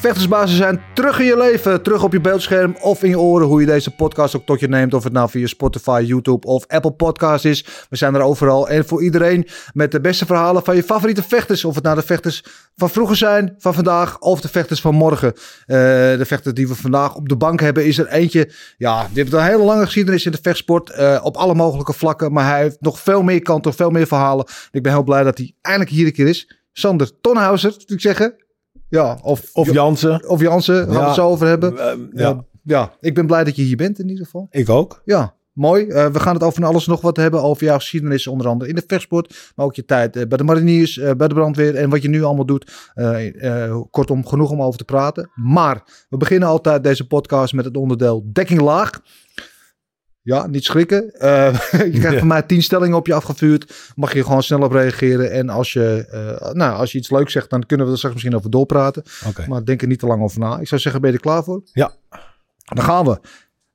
Vechtersbazen zijn terug in je leven, terug op je beeldscherm of in je oren, hoe je deze podcast ook tot je neemt. Of het nou via Spotify, YouTube of Apple Podcast is. We zijn er overal en voor iedereen met de beste verhalen van je favoriete vechters. Of het nou de vechters van vroeger zijn, van vandaag of de vechters van morgen. Eh, de vechter die we vandaag op de bank hebben is er eentje, ja, die heeft een hele lange geschiedenis in de vechtsport. eh, op alle mogelijke vlakken, maar hij heeft nog veel meer kanten, veel meer verhalen. Ik ben heel blij dat hij eindelijk hier een keer is. Sander Tonhauser, moet ik zeggen. Ja, of, Of Jansen. of Jansen, gaan we het zo over hebben. Ja. ja, ik ben blij dat je hier bent in ieder geval. ik ook. Ja, mooi. Eh, we gaan het over alles nog wat hebben. Over jouw geschiedenis, onder andere in de vechtsport. Maar ook je tijd eh, bij de mariniers, eh, bij de brandweer. En wat je nu allemaal doet. Kortom, genoeg om over te praten. Maar we beginnen altijd deze podcast met het onderdeel dekking laag. Ja, niet schrikken. Eh, je krijgt Ja. van mij tien stellingen op je afgevuurd. Mag je gewoon snel op reageren. En als je, eh, nou, als je iets leuks zegt, dan kunnen we er straks misschien over doorpraten. Oké. Maar denk er niet te lang over na. Ik zou zeggen, ben je er klaar voor? Ja. Dan gaan we.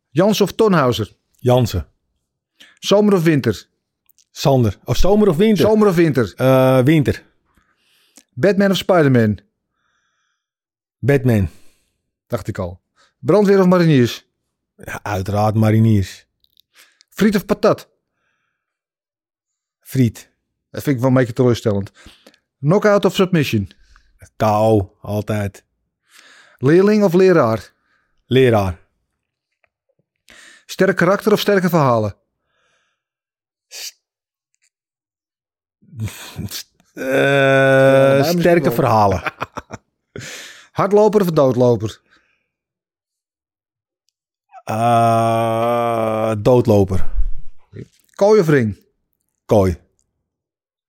Jans of Tonhauser? Jansen. Zomer of winter? Sander. Of zomer of winter? Zomer of winter? Eh, winter. Batman of Spider-Man? Batman. Dacht ik al. Brandweer of mariniers? Ja, uiteraard mariniers. Friet of patat? Friet. Dat vind ik wel een beetje teleurstellend. Knockout of submission? KO. Altijd. Leerling of leraar? Leraar. Sterk karakter of sterke verhalen? Eh, sterke verhalen. Hardloper of doodloper? Eh, doodloper. Kooi of ring? Kooi.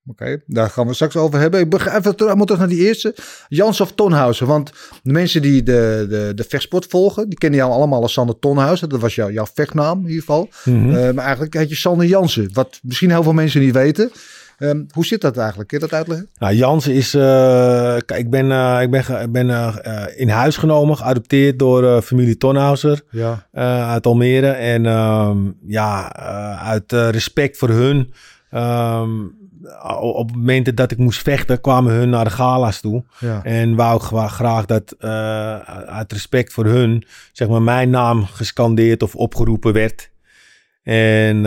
Oké, daar gaan we straks over hebben. Ik begrijp even terug, moet terug naar die eerste. Jans of Tonhuizen. Want de mensen die de, de, de vechtsport volgen, die kennen jou allemaal als Sander Tonhuizen. Dat was jouw, jouw vechtnaam in ieder geval. Mhm. Eh, maar eigenlijk heet je Sander Jansen. Wat misschien heel veel mensen niet weten. Ehm, hoe zit dat eigenlijk? Kun je dat uitleggen? Nou, Jansen is. eh, kijk, ik ben, eh, ik ben, ik ben eh, in huis genomen, geadopteerd door familie Tonhauser. Ja. uit Almere. En ehm, ja, uit respect voor hun. ehm, op momenten dat ik moest vechten, kwamen hun naar de gala's toe. ja. En wou ik graag dat uit respect voor hun, zeg maar, mijn naam gescandeerd of opgeroepen werd. En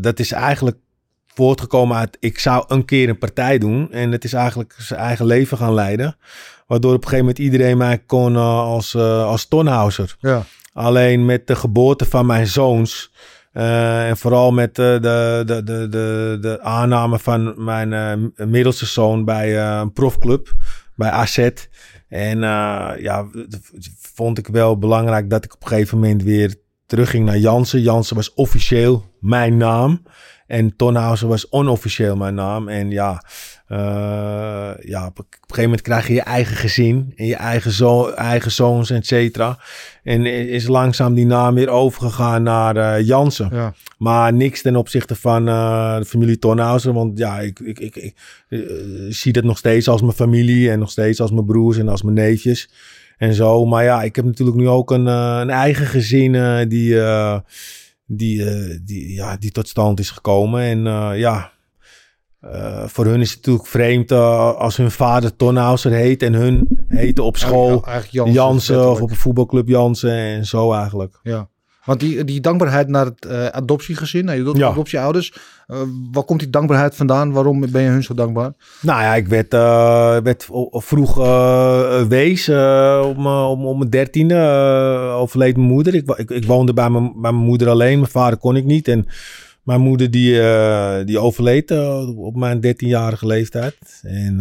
dat is eigenlijk voortgekomen uit, ik zou een keer een partij doen. En het is eigenlijk zijn eigen leven gaan leiden. Waardoor op een gegeven moment iedereen mij kon eh, als, eh als Tonhauser. ja. Alleen met de geboorte van mijn zoons. eh, en vooral met de, de, de, de, de aanname van mijn middelste zoon bij een profclub, bij AZ. En ja, vond ik wel belangrijk dat ik op een gegeven moment weer terugging naar Jansen. Jansen was officieel mijn naam. En Tonhausen was onofficieel mijn naam. En ja, eh, ja op, een gegeven moment krijg je je eigen gezin. En je eigen, zo, eigen zoons, et cetera. En is langzaam die naam weer overgegaan naar eh, Jansen. ja. Maar niks ten opzichte van eh, de familie Tonhausen. Want ja, ik, ik, ik, ik zie dat nog steeds als mijn familie. En nog steeds als mijn broers en als mijn neefjes. En zo. Maar ja, ik heb natuurlijk nu ook een, een eigen gezin die, die, eh, die, ja, die tot stand is gekomen. En eh, ja, eh, voor hun is het natuurlijk vreemd als hun vader Tonhauser heet. En hun heten op school Ja, Jansen, Jansen of op een voetbalclub Jansen en zo eigenlijk. Ja. Want die, die dankbaarheid naar het eh, adoptiegezin, naar je Ja. adoptieouders. eh, waar komt die dankbaarheid vandaan? Waarom ben je hun zo dankbaar? Nou ja, ik werd, eh, werd vroeg wees. mijn om, om mijn dertiende overleed mijn moeder. Ik, ik, ik woonde bij mijn, bij mijn moeder alleen. Mijn vader kon ik niet. En mijn moeder die, die overleed op mijn dertienjarige leeftijd. En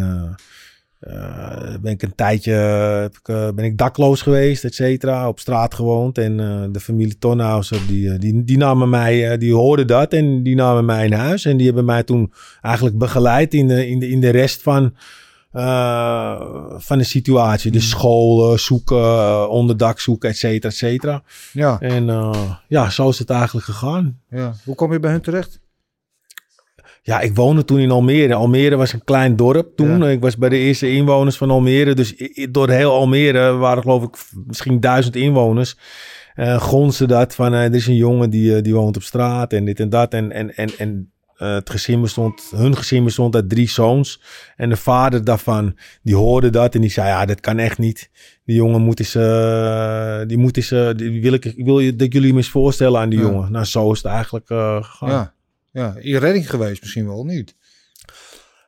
eh, ben ik een tijdje heb ik, eh, ben ik dakloos geweest, et cetera. Op straat gewoond. En eh, de familie Tonhauser, die, die, die namen mij, die hoorden dat. En die namen mij in huis. En die hebben mij toen eigenlijk begeleid in de, in de, in de rest van, van de situatie. De scholen zoeken, onderdak zoeken, et cetera, et cetera. Ja, En ja, zo is het eigenlijk gegaan. ja. Hoe kom je bij hun terecht? Ja, ik woonde toen in Almere. Almere was een klein dorp toen. Ja. Ik was bij de eerste inwoners van Almere. Dus door heel Almere waren geloof ik misschien duizend inwoners. Gonste dat van, eh, er is een jongen die, eh, die woont op straat en dit en dat. En, en, en, en het gezin bestond, hun gezin bestond uit drie zoons. En de vader daarvan, die hoorde dat en die zei, ja, dat kan echt niet. Die jongen moet eens, eh, die moet eens, die wil ik, ik wil je, dat jullie hem eens voorstellen aan die Ja. jongen. Nou, zo is het eigenlijk gegaan. Ja. Ja, in redding geweest misschien wel niet.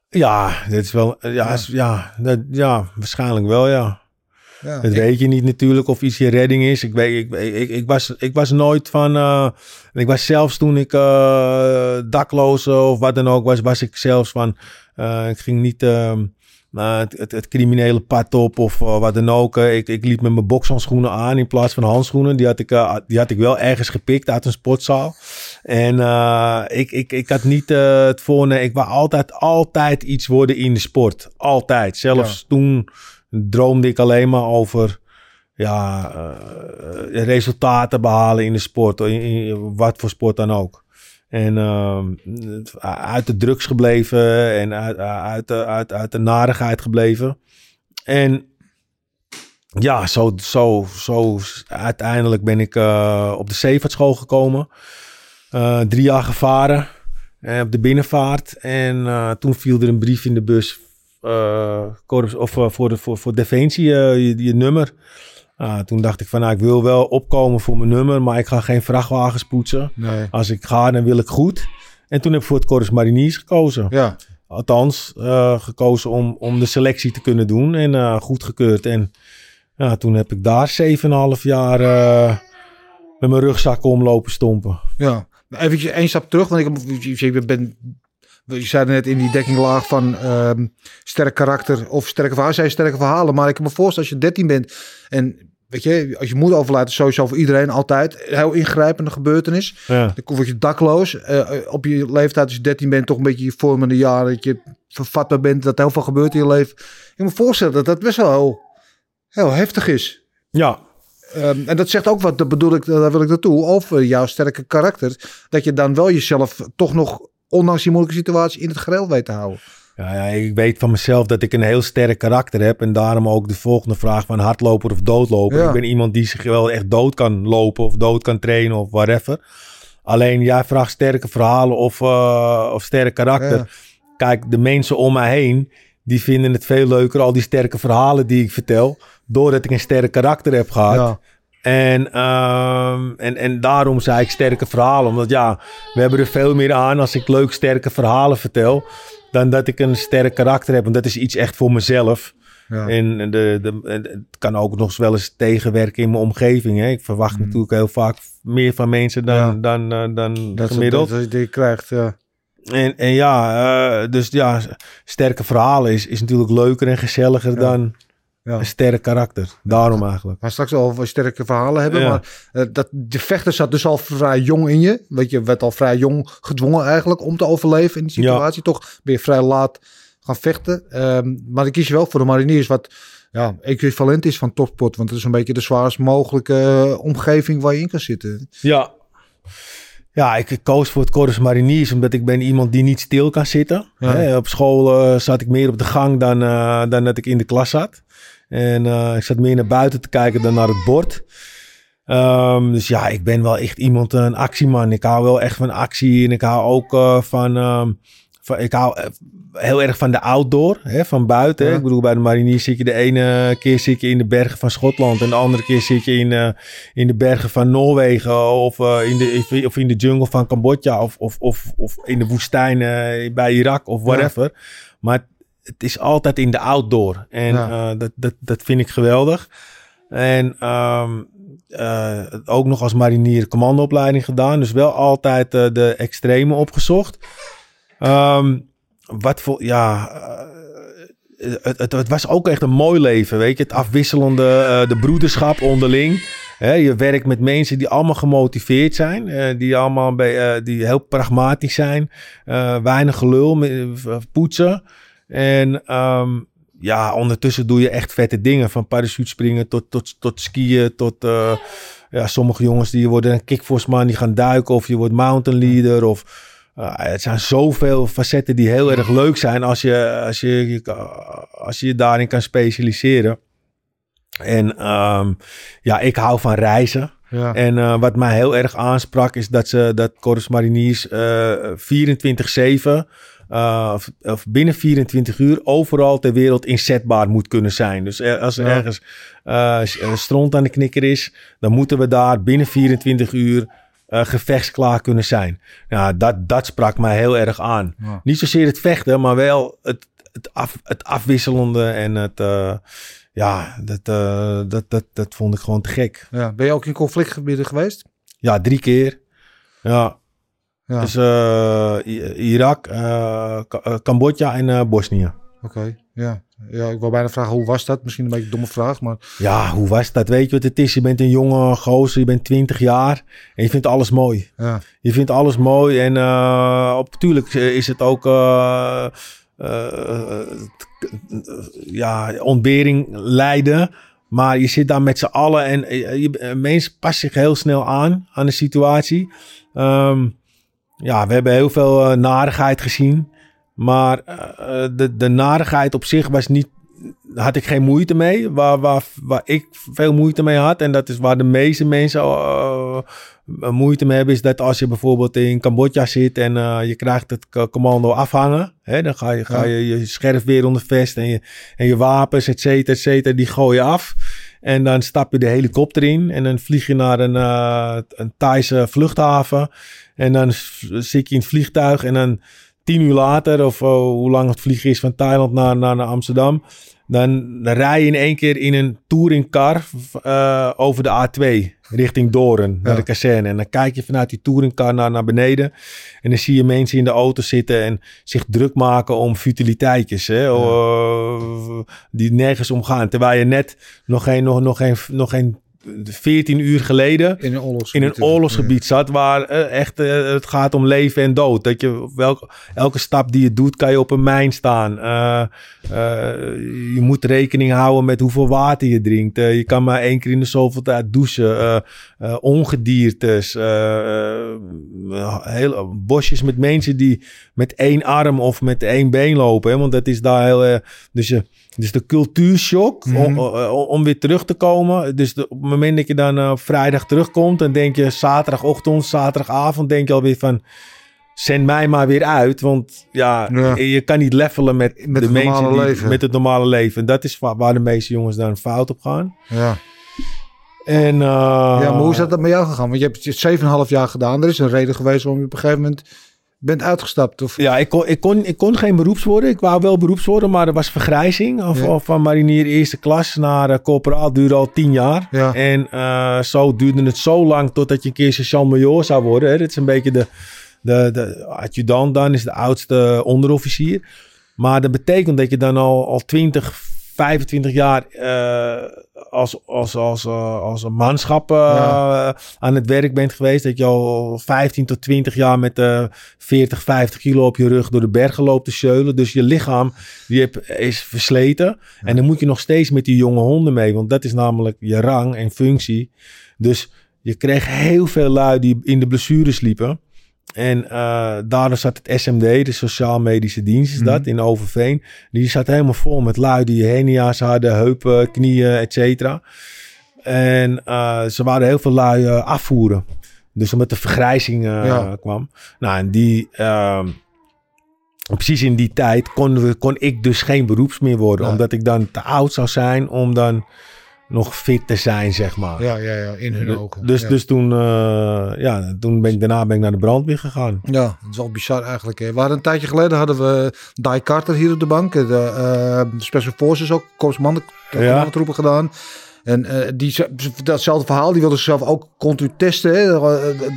Ja, dit is wel. Ja, Ja. is- ja, dat, ja waarschijnlijk wel, ja. Ja. Dat weet je niet natuurlijk of iets je redding is. Ik, weet, ik, ik, ik, was, ik was nooit van. eh, ik was zelfs toen ik eh, dakloos of wat dan ook was, was ik zelfs van. eh, ik ging niet ehm, eh, het, het, het criminele pad op of eh, wat dan ook. Eh, ik, ik liep met mijn bokshandschoenen aan in plaats van handschoenen. Die had ik, eh, die had ik wel ergens gepikt uit een sportzaal. En ik, ik, ik had niet het voornemen. Ik wou altijd, altijd iets worden in de sport. Altijd. Zelfs toen droomde ik alleen maar over ja, resultaten behalen in de sport. In, in wat voor sport dan ook. En ehm, uit de drugs gebleven en uit, uit, de, uit, de narigheid gebleven. En ja, zo, zo, zo uiteindelijk ben ik eh, op de zeevaartschool gekomen. Eh, drie jaar gevaren eh, op de binnenvaart. En toen viel er een brief in de bus of, voor, voor, voor Defensie, je, je nummer. Ah, toen dacht ik van, nou, ik wil wel opkomen voor mijn nummer, maar ik ga geen vrachtwagens poetsen. Nee. Als ik ga, dan wil ik goed. En toen heb ik voor het Corps Mariniers gekozen. Ja, Althans, eh, gekozen om, om de selectie te kunnen doen en uh, goedgekeurd. En ja, toen heb ik daar 7,5 jaar met mijn rugzak omlopen stompen. ja. Even één stap terug, want ik, ik ben je zei net in die dekkinglaag van um, sterk karakter of sterke verhalen. Zij sterke verhalen, maar ik kan me voorstellen als je 13 bent en weet je, als je moeder overlijdt, is sowieso voor iedereen altijd heel ingrijpende gebeurtenis. Ja. Dan word je dakloos. Uh, op je leeftijd, als je 13 bent, toch een beetje je vormende jaren, dat je vervatbaar bent, dat heel veel gebeurt in je leven. Ik me voorstellen dat dat best wel heel, heel heftig is. Ja, Um, en dat zegt ook wat, dat bedoel ik, daar wil ik naartoe, over jouw sterke karakter. Dat je dan wel jezelf toch nog, ondanks die moeilijke situatie, in het gereel weet te houden. Ja, ja, ik weet van mezelf dat ik een heel sterk karakter heb. En daarom ook de volgende vraag van hardloper of doodloper. Ja. Ik ben iemand die zich wel echt dood kan lopen of dood kan trainen of whatever. Alleen jij vraagt sterke verhalen of, uh, of sterk karakter. Ja. Kijk, de mensen om mij heen, die vinden het veel leuker, al die sterke verhalen die ik vertel. Doordat ik een sterk karakter heb gehad. Ja. En, um, en, en daarom zei ik sterke verhalen. Omdat ja, we hebben er veel meer aan als ik leuk sterke verhalen vertel. Dan dat ik een sterk karakter heb. Want dat is iets echt voor mezelf. Ja. En de, de, het kan ook nog wel eens tegenwerken in mijn omgeving. Hè. Ik verwacht Mm. natuurlijk heel vaak meer van mensen dan, Ja. dan, dan, dan Dat, gemiddeld. dat, dat je krijgt, ja. En, en ja, uh, dus ja, sterke verhalen is, is natuurlijk leuker en gezelliger Ja. dan Ja. een sterk karakter. Daarom eigenlijk. Gaan straks al sterke verhalen hebben. Ja. Maar uh, dat, de vechter zat dus al vrij jong in je. Weet je, werd al vrij jong gedwongen eigenlijk om te overleven in die situatie. Toch ben je vrij laat gaan vechten. Um, maar dan kies je wel voor de mariniers wat ja, equivalent is van topsport. Want het is een beetje de zwaarst mogelijke uh, omgeving waar je in kan zitten. Ja. Ja, ik koos voor het Corps Mariniers omdat ik ben iemand die niet stil kan zitten. Ja. Hè, op school uh, zat ik meer op de gang dan, dan dat ik in de klas zat. En uh, ik zat meer naar buiten te kijken dan naar het bord. Um, dus ja, ik ben wel echt iemand, een actieman. Ik hou wel echt van actie en ik hou ook uh, van, um, van... Ik hou heel erg van de outdoor, hè, van buiten. Ja. Ik bedoel, bij de mariniers zit je de ene keer zit je in de bergen van Schotland... en de andere keer zit je in, uh, in de bergen van Noorwegen... of, uh, in, de, of in de jungle van Cambodja of, of, of, of in de woestijn bij Irak of whatever. Ja. Maar het is altijd in de outdoor. En ja. uh, dat, dat, dat vind ik geweldig. En um, uh, ook nog als marinier commandoopleiding gedaan. Dus wel altijd uh, de extreme opgezocht. Um, wat voor, ja... Het, het, het, was ook echt een mooi leven, weet je. Het afwisselende, de broederschap onderling. Hè, je werkt met mensen die allemaal gemotiveerd zijn. Uh, die allemaal bij, uh, die heel pragmatisch zijn. Uh, weinig gelul, poetsen. En um, ja, ondertussen doe je echt vette dingen. Van parachutespringen tot, tot, tot skiën, tot ja, sommige jongens die worden een kickforce man, die gaan duiken. Of je wordt mountain leader. Of uh, het zijn zoveel facetten die heel erg leuk zijn als je als je, als je, je daarin kan specialiseren. En um, ja, ik hou van reizen. Ja. En uh, wat mij heel erg aansprak is dat ze dat Corus Mariniers uh, 24-7 uh, of, of, binnen 24 uur overal ter wereld inzetbaar moet kunnen zijn. Dus er, als er ja. ergens uh, stront aan de knikker is, dan moeten we daar binnen 24 uur uh, gevechtsklaar kunnen zijn. Ja, dat, dat sprak mij heel erg aan. Ja. Niet zozeer het vechten, maar wel het, het, af, het afwisselende en het. Ja, dat, dat, dat, dat vond ik gewoon te gek. Ja, ben je ook in conflictgebieden geweest? Ja, drie keer. Ja. Ja. Dus uh, Irak, uh, Cambodja en Bosnië. Oké, okay. ja. ja. Ik wil bijna vragen, hoe was dat? Misschien een beetje een domme vraag, maar... Ja, hoe was dat? Weet je wat het is? Je bent een jonge gozer, je bent 20 jaar en je vindt alles mooi. Ja. Je vindt alles mooi en op, natuurlijk is het ook... Uh, ja, ontbering leiden. Maar je zit daar met z'n allen en je, mens past zich heel snel aan aan de situatie. Um, ja, we hebben heel veel uh, narigheid gezien. Maar uh, de, de narigheid op zich was niet, had ik geen moeite mee. Waar, waar, waar ik veel moeite mee had. En dat is waar de meeste mensen uh, moeite mee hebben. Is dat als je bijvoorbeeld in Cambodja zit en je krijgt het commando afhangen. Hè, dan ga je, ga je je scherf weer onder vest en je, en je wapens, et cetera, et cetera. Die gooi je af. En dan stap je de helikopter in. En dan vlieg je naar een, uh, een Thaise vluchthaven. En dan zit je in het vliegtuig. En dan tien uur later, of uh, hoe lang het vliegen is van Thailand naar, naar, naar Amsterdam. Dan, dan rij je in één keer in een touringcar uh, over de A2 richting Doren, ja. naar de kazerne. En dan kijk je vanuit die touringcar naar, naar beneden. En dan zie je mensen in de auto zitten en zich druk maken om futiliteitjes. Hè, ja. uh, die nergens omgaan. Terwijl je net nog geen, nog, nog geen, nog geen 14 uur geleden in een oorlogsgebied, in een oorlogsgebied zat waar uh, echt uh, het gaat om leven en dood. Dat je welke, elke stap die je doet, kan je op een mijn staan. Uh, je moet rekening houden met hoeveel water je drinkt. je kan maar één keer in de zoveel tijd douchen. ongediertes. heel, bosjes met mensen die met één arm of met één been lopen. Hè, want dat is daar heel. dus je. Dus de cultuurshock mm -hmm. om, om, weer terug te komen. Dus de, op het moment dat je dan uh, op vrijdag terugkomt, dan denk je zaterdagochtend, zaterdagavond, denk je alweer van. Zend mij maar weer uit, want ja, ja. je kan niet levelen met, met de mensen die, leven. met het normale leven. Dat is waar, de meeste jongens dan fout op gaan. Ja. En, uh, ja, maar hoe is dat dan met jou gegaan? Want je hebt het 7,5 jaar gedaan. Er is een reden geweest waarom je op een gegeven moment bent uitgestapt? Of? Ja, ik kon, ik, kon, ik kon geen beroeps worden. Ik wou wel beroeps worden, maar er was vergrijzing. Of, ja. of van marinier eerste klas naar uh, corporaal duurde al tien jaar. Ja. En uh, zo duurde het zo lang totdat je een keer sergeant-major zou worden. Hè. Dit is een beetje de, de, de adjudant dan, is de oudste onderofficier. Maar dat betekent dat je dan al, al 20, 25 jaar uh, als, als, als, uh, als een manschap uh, ja. aan het werk bent geweest. Dat je al 15 tot 20 jaar met uh, 40, 50 kilo op je rug door de bergen loopt te zeulen. Dus je lichaam die heb, is versleten. Ja. En dan moet je nog steeds met die jonge honden mee. Want dat is namelijk je rang en functie. Dus je kreeg heel veel lui die in de blessures liepen. En uh, daardoor zat het SMD, de Sociaal Medische Dienst, is dat, mm. in Overveen. Die zat helemaal vol met lui die hernia's hadden, heupen, knieën, et cetera. En uh, ze waren heel veel lui uh, afvoeren. Dus omdat de vergrijzing ja. kwam. Nou, en die... ehm, precies in die tijd kon, we, kon ik dus geen beroeps meer worden. Ja. Omdat ik dan te oud zou zijn om dan nog fit te zijn, zeg maar. Ja, ja, ja in hun ogen. Dus, ja. dus toen, uh, ja, toen ben ik daarna ben ik naar de brandweer gegaan. Ja, dat is wel bizar eigenlijk. Hè. We hadden een tijdje geleden hadden we Die Carter hier op de bank. De uh, Special Forces ook, korpsmannen ja. troepen gedaan. En uh, die, datzelfde verhaal, die wilde zichzelf ook continu testen. Hè?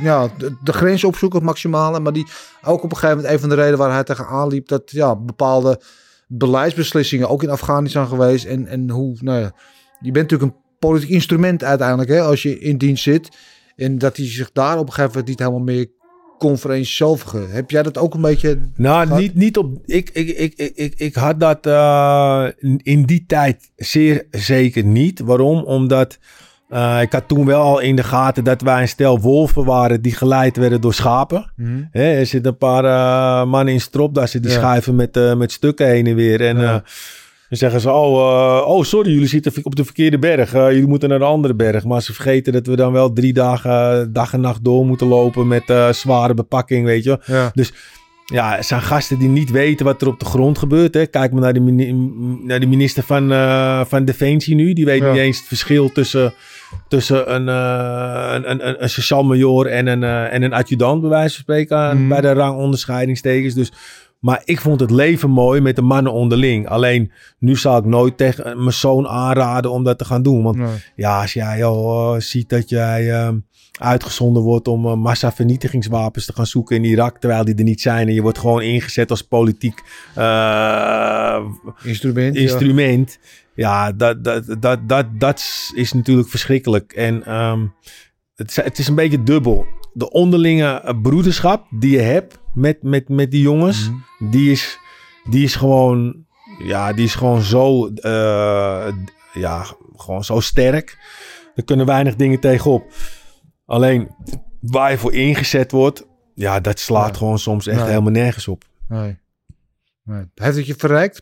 Ja, de, de grens opzoeken, het maximale. Maar die ook op een gegeven moment, een van de redenen waar hij tegenaan liep, dat ja, bepaalde beleidsbeslissingen ook in Afghanistan geweest. En, en hoe, nou ja, je bent natuurlijk een politiek instrument uiteindelijk, hè, als je in dienst zit. En dat hij zich daar op een gegeven moment niet helemaal meer vereenzelvigen. Heb jij dat ook een beetje... Nou, niet, niet op... Ik, ik, ik, ik, ik had dat uh, in die tijd zeer zeker niet. Waarom? Omdat Eh, ik had toen wel al in de gaten dat wij een stel wolven waren die geleid werden door schapen. Mhm. Er zitten een paar eh, mannen in stropdassen die Ja. schuiven met, eh, met stukken heen en weer. En Ja. Dan zeggen ze, oh, eh, oh, sorry, jullie zitten op de verkeerde berg. Eh, jullie moeten naar de andere berg. Maar ze vergeten dat we dan wel drie dagen, dag en nacht door moeten lopen met eh, zware bepakking, weet je. Ja. Ja, het zijn gasten die niet weten wat er op de grond gebeurt. Hè. Kijk maar naar de, naar de minister van, van Defensie nu. Die weet Ja. niet eens het verschil tussen, tussen een, een, een, een, een sergeant-major en een, en een adjudant, bij wijze van spreken, aan- Mhm. bij de rangonderscheidingstekens. Dus, maar ik vond het leven mooi met de mannen onderling. Alleen nu zal ik nooit tegen mijn zoon aanraden om dat te gaan doen. Want Nee. ja, als jij al eh, ziet dat jij eh, uitgezonden wordt om eh, massavernietigingswapens te gaan zoeken in Irak, terwijl die er niet zijn. En je wordt gewoon ingezet als politiek eh, Instrument. ja. instrument. Ja, dat, dat, dat, dat, dat is natuurlijk verschrikkelijk. En ehm, het, het is een beetje dubbel. De onderlinge eh, broederschap die je hebt met, met, met die jongens, Mhm. die, is, die is gewoon, ja, die is gewoon zo, eh, ja, gewoon zo sterk. Er kunnen weinig dingen tegenop. Alleen waar je voor ingezet wordt, ja, dat slaat gewoon soms echt Nee. helemaal nergens op. Nee. Nee. Heeft het je verrijkt?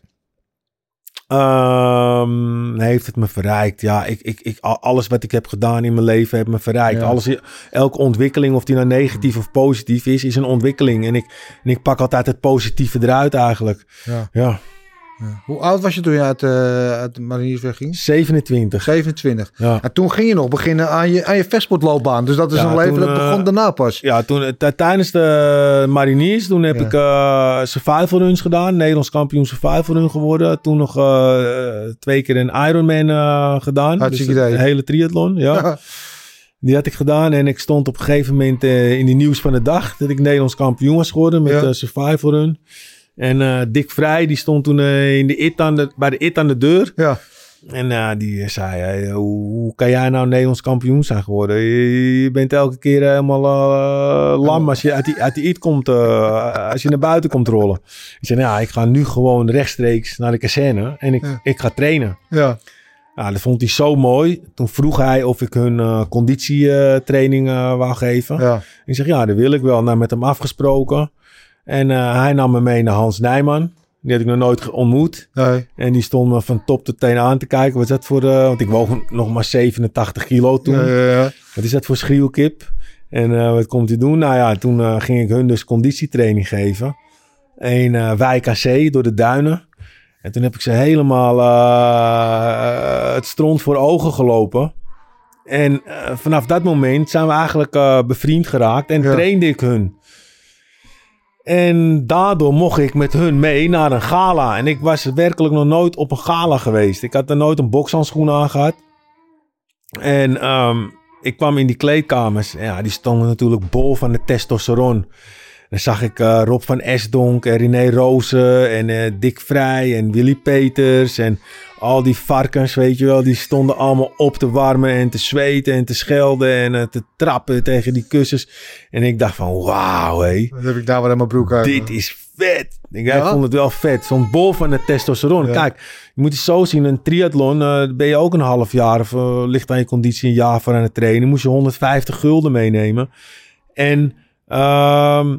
Ehm, heeft het me verrijkt? Ja, ik, ik, ik, al- alles wat ik heb gedaan in mijn leven heeft me verrijkt. Ja. Alles, elke ontwikkeling, of die nou negatief of positief is, is een ontwikkeling. En ik, en ik pak altijd het positieve eruit eigenlijk. Ja. Ja, Ja. Hoe oud was je toen je uit, eh uit de mariniers wegging? 27. 27. Ja. En toen ging je nog beginnen aan je, aan je vechtsportloopbaan. Dus dat is Ja, een leven toen, dat eh, begon daarna pas. Ja, toen, eh, tijdens de mariniers, toen heb ik eh survival runs gedaan. Nederlands kampioen survival run geworden. Toen nog twee keer een Ironman gedaan. Hartstikke dus idee. een hele triathlon, ja. Die had ik gedaan en ik stond op een gegeven moment in de nieuws van de dag dat ik Nederlands kampioen was geworden met de survival run. En eh, Dick Vrij, die stond toen eh, in de it aan de, bij de it aan de deur. ja. En eh, die zei, hoe, kan jij nou Nederlands kampioen zijn geworden? Je, je bent elke keer helemaal lam als je uit die, uit die it komt, als je naar buiten komt rollen. Ik zei, nou ja, ik ga nu gewoon rechtstreeks naar de kazerne en ik, Ja. ik ga trainen. Ja. Ja, dat vond hij zo mooi. Toen vroeg hij of ik hun conditietraining eh, wou geven. Ja. Ik zeg, ja, dat wil ik wel. Nou, met hem afgesproken. En eh, hij nam me mee naar Hans Nijman. Die had ik nog nooit ontmoet. Nee. En die stond me van top tot teen aan te kijken. Wat is dat voor... eh, want ik woog nog maar 87 kilo toen. Ja, ja, ja. Wat is dat voor schreeuwkip? En eh, wat komt hij doen? Nou ja, toen ging ik hun dus conditietraining geven. In eh Wijk AC door de duinen. En toen heb ik ze helemaal het stront voor ogen gelopen. En vanaf dat moment zijn we eigenlijk bevriend geraakt en trainde ik hun. En daardoor mocht ik met hun mee naar een gala. En ik was werkelijk nog nooit op een gala geweest. Ik had er nooit een bokshandschoen aan gehad. En ehm, ik kwam in die kleedkamers. Ja, die stonden natuurlijk bol van de testosteron. Dan zag ik eh, Rob van Esdonk en René Rozen en eh, Dick Vrij en Willy Peters en al die varkens, weet je wel. Die stonden allemaal op te warmen en te zweten en te schelden en eh, te trappen tegen die kussens. En ik dacht van, wauw hé, Dan heb ik daar weer in mijn broek uit. dit is vet. Ik, ja, vond het wel vet. Zo'n bol van de testosteron. Ja. Kijk, je moet het zo zien. Een triathlon eh, ben je ook een half jaar of eh, ligt aan je conditie een jaar voor aan het trainen. Moest je 150 gulden meenemen. En ehm,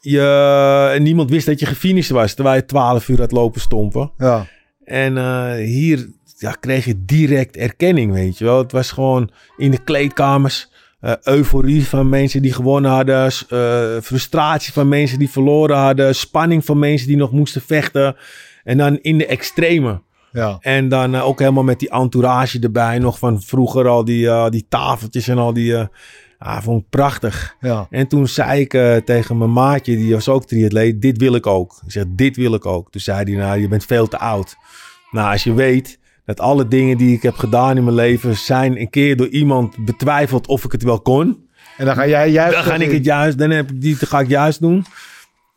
je, en niemand wist dat je gefinished was. Terwijl je 12 uur had lopen stompen. Ja. En eh, hier ja, kreeg je direct erkenning, weet je wel. Het was gewoon in de kleedkamers. eh, euforie van mensen die gewonnen hadden. eh, frustratie van mensen die verloren hadden. Spanning van mensen die nog moesten vechten. En dan in de extreme. Ja. En dan ook helemaal met die entourage erbij. Nog van vroeger al die, die tafeltjes en al die... ja, vond ik prachtig. Ja. En toen zei ik eh, tegen mijn maatje, die was ook triatleet, dit wil ik ook. Ik zeg, dit wil ik ook. Toen zei hij, nou, je bent veel te oud. Nou, als je weet dat alle dingen die ik heb gedaan in mijn leven... zijn een keer door iemand betwijfeld of ik het wel kon... En dan ga jij juist... dan ga ik het juist, dan heb ik die, dan ga ik juist doen.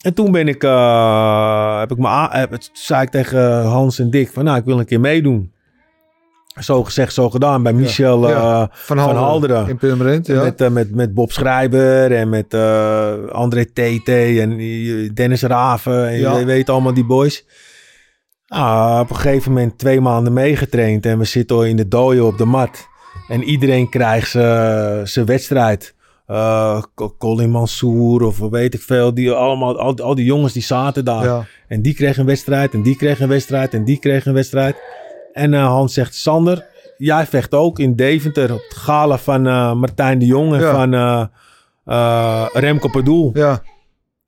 En toen ben ik, eh, heb ik me heb, zei ik tegen Hans en Dick van, nou, ik wil een keer meedoen. Zo gezegd, zo gedaan. Bij Michel Ja. eh, Van van Halderen. In Purmerend, ja. met, eh, met, met Bob Schrijber en met eh, André TT en Dennis Raven. En je weet allemaal die boys. Ah, op een gegeven moment twee maanden meegetraind en we zitten al in de dooien op de mat. En iedereen krijgt zijn wedstrijd. Co- Colin Mansour of weet ik veel. Die allemaal, al, al die jongens die zaten daar. En die kregen een wedstrijd. En die kregen een wedstrijd. En die kregen een wedstrijd. En eh, Hans zegt: Sander, jij vecht ook in Deventer. Op het gala van eh, Martijn de Jong en Ja. van eh, Remco Padoel. Ja.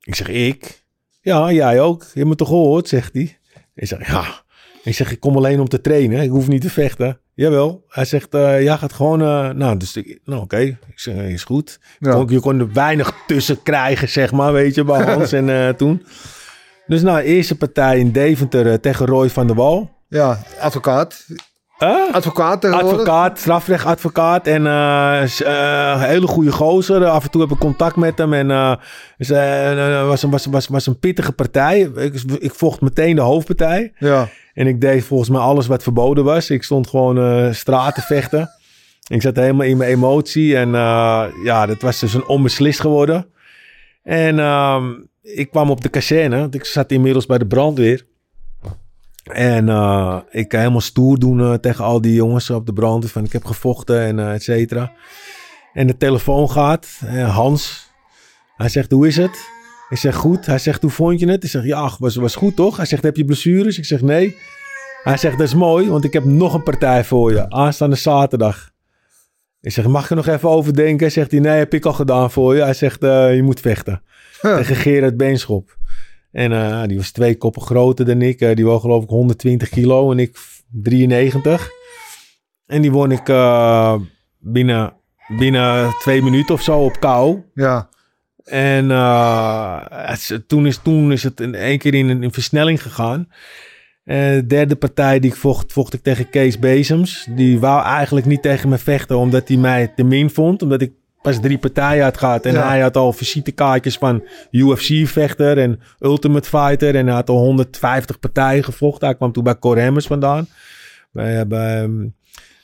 Ik zeg, ik? Ja, jij ook. Je hebt me toch gehoord, zegt hij. Ik zeg, ja. Ik zeg, ik kom alleen om te trainen. Ik hoef niet te vechten. Jawel. Hij zegt, eh jij gaat gewoon... nou, dus ik, nou oké. Ik zeg, is goed. Ja. Kon, je kon er weinig tussen krijgen, zeg maar, weet je, bij Hans en toen. Dus nou, eerste partij in Deventer tegen Roy van der Wal. Ja, advocaat. Huh? Advocaat tegenwoordig. Advocaat, strafrechtadvocaat en een hele goede gozer. Af en toe heb ik contact met hem en dus, eh, was, een- was, was, was een pittige partij. Ik, ik vocht meteen de hoofdpartij Ja. en ik deed volgens mij alles wat verboden was. Ik stond gewoon straat te vechten. Ik zat helemaal in mijn emotie en ja, dat was dus een onbeslist geworden. En ehm, ik kwam op de kazerne, ik zat inmiddels bij de brandweer. En eh, ik kan helemaal stoer doen eh, tegen al die jongens op de brandweer. Van ik heb gevochten en eh, et cetera. En de telefoon gaat. Hans. Hij zegt, hoe is het? Ik zeg, goed. Hij zegt, hoe vond je het? Ik zeg, ja, was, was goed toch? Hij zegt, heb je blessures? Ik zeg, nee. Hij zegt, dat is mooi, want ik heb nog een partij voor je. Aanstaande zaterdag. Ik zeg, mag ik er nog even over denken? Zegt hij, nee, heb ik al gedaan voor je. Hij zegt, je moet vechten. Tegen Gerard Beenschop. En eh, die was twee koppen groter dan ik. Eh, die woog geloof ik 120 kilo en ik 93. En die won ik eh, binnen, binnen twee minuten of zo op kou. Ja. En het toen, is, toen is het in één keer in een in versnelling gegaan. De derde partij die ik vocht, vocht ik tegen Kees Bezems. Die wou eigenlijk niet tegen me vechten, omdat hij mij te min vond. Omdat ik pas drie partijen had gehad. En Ja. hij had al visitekaartjes van UFC-vechter en Ultimate Fighter. En hij had al 150 partijen gevochten. Hij kwam toen bij Cor Hammers vandaan. Bij, bij, ehm,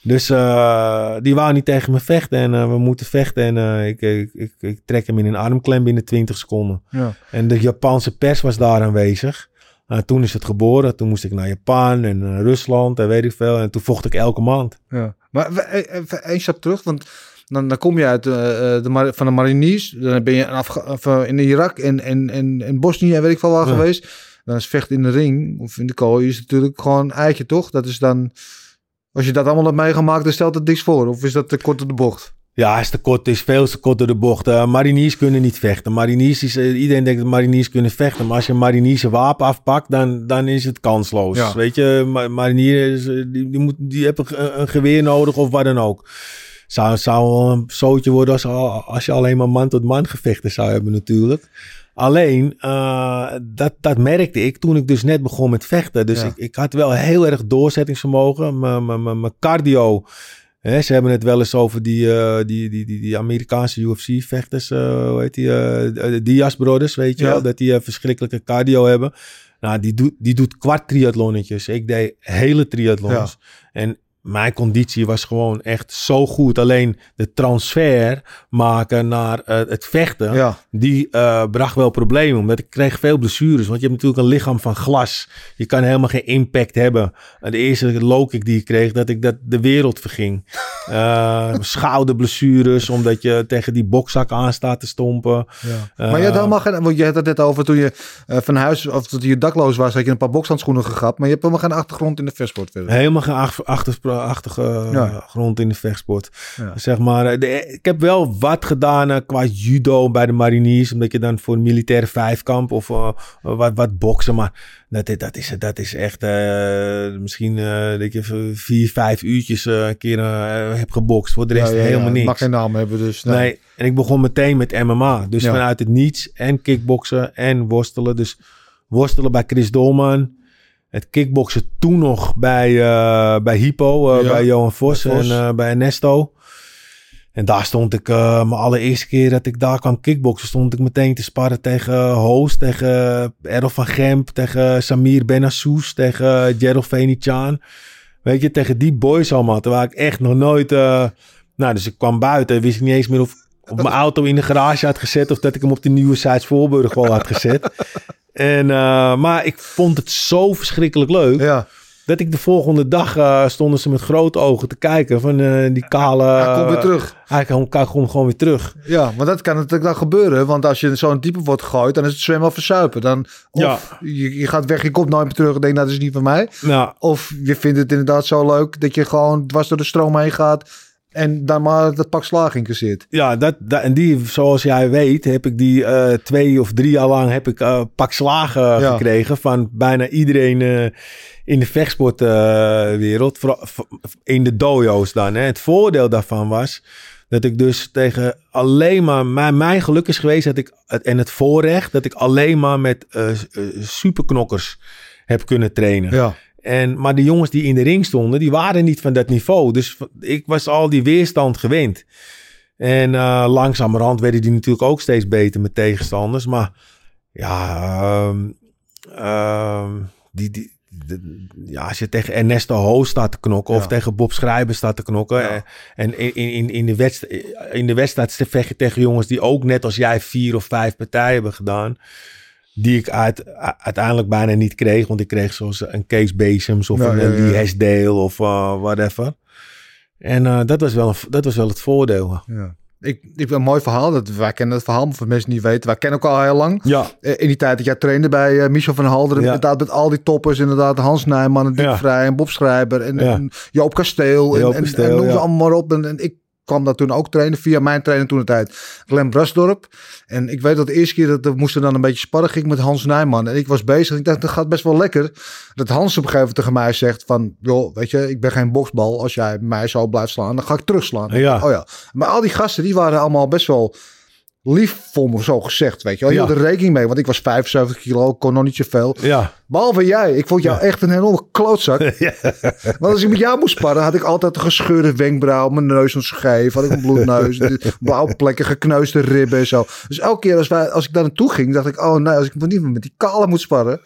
dus eh, die wou niet tegen me vechten. En eh, we moeten vechten. En eh, ik, ik, ik, ik trek hem in een armklem binnen 20 seconden. Ja. En de Japanse pers was daar aanwezig. Toen is het geboren. Toen moest ik naar Japan en Rusland en weet ik veel. En toen vocht ik elke maand. Ja. Maar even één stap terug, want dan, dan kom je uit eh, eh, de, mar- van de mariniers. Dan ben je in, Afga- of, eh, in Irak en, en, en, en Bosnië en weet ik veel waar Ja. geweest. Dan is vecht in de ring of in de kooi is natuurlijk gewoon eitje, toch? Dat is dan... Als je dat allemaal hebt meegemaakt, dan stelt het niks voor. Of is dat te kort op de bocht? Ja, is te kort, is veel te kort door de bocht. Eh, mariniers kunnen niet vechten. Mariniers is, iedereen denkt dat mariniers kunnen vechten. Maar als je een mariniers wapen afpakt, dan, dan is het kansloos. Ja. Weet je, ma mariniers, die, die, moet, die hebben een, een geweer nodig of wat dan ook. Zou, zou wel een zootje worden als, als je alleen maar man tot man gevechten zou hebben natuurlijk. Alleen, eh, dat, dat merkte ik toen ik dus net begon met vechten. Dus Ja. ik, ik had wel heel erg doorzettingsvermogen. Mijn- mijn- mijn mijn cardio Hè, ze hebben het wel eens over die, eh, die, die, die, die Amerikaanse UFC-vechters, eh hoe heet die, de Diaz Brothers, weet je Ja. wel, dat die verschrikkelijke cardio hebben. Nou, die, doet die doet kwart triathlonnetjes. Ik deed hele triathlons. En mijn conditie was gewoon echt zo goed. Alleen de transfer maken naar eh, het vechten, Ja. die eh, bracht wel problemen. Omdat ik kreeg veel blessures. Want je hebt natuurlijk een lichaam van glas. Je kan helemaal geen impact hebben. En de eerste low kick die ik kreeg, dat ik dat de wereld verging. Eh schouderblessures, omdat je tegen die bokzak aan staat te stompen. Ja. maar je had helemaal geen, want je had het net over toen je van huis of dat je dakloos was, had je een paar bokshandschoenen gegapt, maar je hebt helemaal geen achtergrond in de verder. Helemaal geen ach- achtige eh, Ja. grond in de vechtsport. Ja. Zeg maar, eh, de- ik heb wel wat gedaan eh, qua judo bij de mariniers. Omdat je dan voor een militaire vijfkamp of wat, wat boksen. Maar dat, is- dat, is, dat is echt misschien dat je vier, vijf uurtjes een keer eh, heb gebokst. Voor de rest Ja, ja, ja. helemaal niks. Mag geen naam hebben, dus. Nee. en ik begon meteen met MMA. Dus vanuit het niets en kickboksen en worstelen. Dus worstelen bij Chris Dolman. Het kickboksen toen nog bij, eh, bij Hypo, eh, Ja, bij Johan Vos, bij Vos. en eh, bij Ernesto. En daar stond ik, mijn allereerste keer dat ik daar kwam kickboksen, stond ik meteen te sparren tegen Hoos, tegen Errol van Gemp, tegen Samir Benassous, tegen Gerald Venetiaan. Weet je, tegen die boys allemaal. Terwijl ik echt nog nooit... nou, dus ik kwam buiten. Wist ik niet eens meer of of mijn auto in de garage had gezet... of dat ik hem op de nieuwe Zuids Voorburg wel had gezet. En, eh, maar ik vond het zo verschrikkelijk leuk. Ja, Dat ik de volgende dag eh, stonden ze met grote ogen te kijken van eh, die kale... Hij komt weer terug. Hij komt, hij komt gewoon weer terug. Ja, maar dat kan natuurlijk dan gebeuren. Want als je zo'n diepe wordt gegooid, dan is het zwemmen of verzuipen. Dan, of Ja. je, je gaat weg, je komt nooit meer terug en denkt, nou, dat is niet van mij. Nou, Of je vindt het inderdaad zo leuk dat je gewoon dwars door de stroom heen gaat en dan maar dat pak slaag incasseert. ja, dat, dat, en die, zoals jij weet, heb ik die eh, twee of drie jaar lang heb ik eh, pak slagen Ja. gekregen van bijna iedereen eh, in de vechtsportwereld. In de dojo's dan. Hè. Het voordeel daarvan was dat ik dus tegen alleen maar... Mijn, mijn geluk is geweest dat ik, en het voorrecht, dat ik alleen maar met eh, eh, superknokkers heb kunnen trainen. Ja, En, maar de jongens die in de ring stonden, die waren niet van dat niveau. Dus ik was al die weerstand gewend. En eh, langzamerhand werden die natuurlijk ook steeds beter met tegenstanders. Maar ja, ehm, ehm, die, die, de- ja, als je tegen Ernesto Ho staat te knokken of tegen Bob Schrijber staat te knokken. Ja. eh, En in, in, in, de wedstrijd, in de wedstrijd vecht je tegen jongens die ook net als jij vier of vijf partijen hebben gedaan. Die ik uit, uiteindelijk bijna niet kreeg. Want ik kreeg zoals een Kees Bezems of een. Lee Hesdale of eh, whatever. En eh, dat, was wel een, dat was wel het voordeel. ja. Ik, ik heb een mooi verhaal. Dat, wij kennen het verhaal, maar voor mensen die niet weten. Wij kennen elkaar al heel lang. Ja, Eh, In die tijd dat jij trainde bij Michel van Halderen. Ja. Inderdaad, met al die toppers. Inderdaad, Hans Nijman en Dick Ja. Vrij en Bob Schrijber. En, Joop Kasteel. En, en, Kasteel, en noem ze allemaal maar op. En, en ik kwam daar toen ook trainen. Via mijn trainer toen de tijd. Glenn Brasdorp. En ik weet dat de eerste keer dat we moesten dan een beetje sparren ging met Hans Nijman. En ik was bezig. Ik dacht, dat gaat best wel lekker. Dat Hans op een gegeven moment tegen mij zegt van... joh, weet je, ik ben geen boksbal. Als jij mij zo blijft slaan, dan ga ik terugslaan. Ja. Oh ja. Maar al die gasten, die waren allemaal best wel lief voor me, zo gezegd, weet je wel. Je Ja. hield er rekening mee, want ik was 75 kilo, kon nog niet zoveel. ja. Behalve jij. Ik vond jou Ja. echt een enorme klootzak. Want als ik met jou moest sparren, had ik altijd een gescheurde wenkbrauw, mijn neus was scheef, had ik een bloedneus, blauwe plekken, gekneusde ribben en zo. Dus elke keer als, wij, als ik daar naartoe ging, dacht ik, oh nee, als ik niet meer met die kale moet sparren.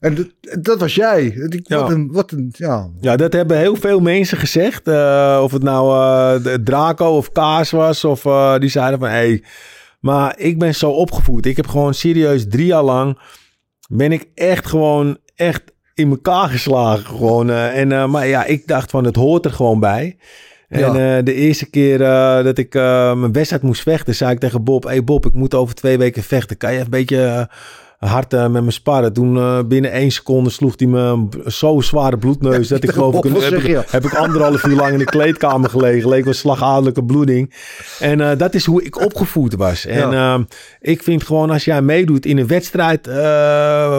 En dat, dat was jij. Ik, Ja. Wat een, wat een, ja. Ja, dat hebben heel veel mensen gezegd. Eh, of het nou de Draco of Kaas was. Of eh, die zeiden van... Hey, maar ik ben zo opgevoed. Ik heb gewoon serieus drie jaar lang... Ben ik echt gewoon... Echt in elkaar geslagen. Gewoon. eh, en, eh, maar ja, ik dacht van het hoort er gewoon bij. En Ja. eh, de eerste keer dat ik mijn wedstrijd moest vechten... zei ik tegen Bob... Hey Bob, ik moet over twee weken vechten. Kan je een beetje... hard eh, met me sparren. Toen eh, binnen één seconde sloeg hij me een b- zo zware bloedneus... dat ik geloof ik, een, heb, ik, heb ik anderhalf uur lang in de kleedkamer gelegen. Leek wel slagadelijke bloeding. En eh, dat is hoe ik opgevoed was. En eh, ik vind gewoon als jij meedoet in een wedstrijd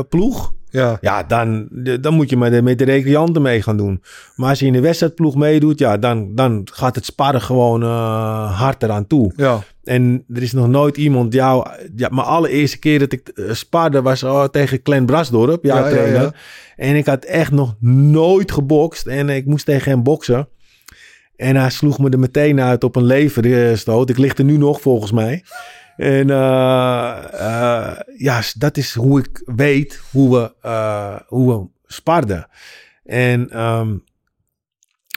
ploeg... Ja. Ja, dan, dan moet je met de, met de recreanten mee gaan doen. Maar als je in de wedstrijdploeg meedoet... Ja, dan, dan gaat het sparren gewoon eh hard eraan toe. Ja. En er is nog nooit iemand jou... Ja, mijn allereerste keer dat ik eh, sparde was oh, tegen Glenn Brasdorp, jouw Ja, ja, trainer. ja. En ik had echt nog nooit gebokst. En ik moest tegen hem boksen. En hij sloeg me er meteen uit op een leverstoot. Ik lig er nu nog volgens mij. En eh, eh, ja, dat is hoe ik weet hoe we, eh, hoe we sparden. En ehm,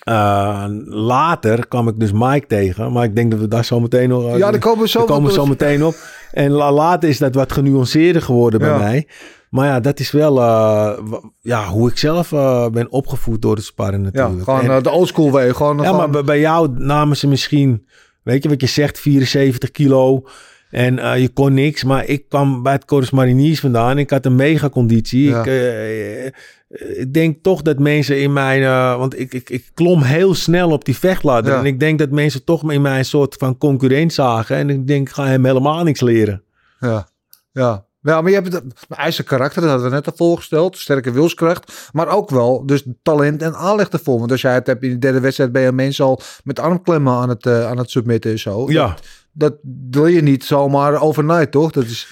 eh, later kwam ik dus Mike tegen. Maar ik denk dat we daar zo meteen nog... ja, daar komen we zo komen we zo meteen op. En la- later is dat wat genuanceerder geworden Ja. bij mij. Maar ja, dat is wel ja, hoe ik zelf ben opgevoed door het sparren Ja, natuurlijk. gewoon En- de oldschool way. Gewoon, ja, gewoon- maar bij, bij jou namen ze misschien, weet je wat je zegt, 74 kilo. En eh, je kon niks, maar ik kwam bij het Corus Mariniers vandaan. Ik had een mega conditie. Ja. Ik, eh, eh, ik denk toch dat mensen in mijn... want ik, ik, ik klom heel snel op die vechtladder. Ja. En ik denk dat mensen toch in mij een soort van concurrent zagen. En ik denk, ik ga hem helemaal niks leren. Ja, ja. Ja, maar je hebt het ijzer karakter, dat hadden we net al voorgesteld. Sterke wilskracht. Maar ook wel dus talent en aanleg ervoor. Want als jij het hebt in de derde wedstrijd, ben je mensen al met armklemmen aan het, aan het submitten en zo. Ja. Dat, dat wil je niet zomaar overnight, toch? Dat is,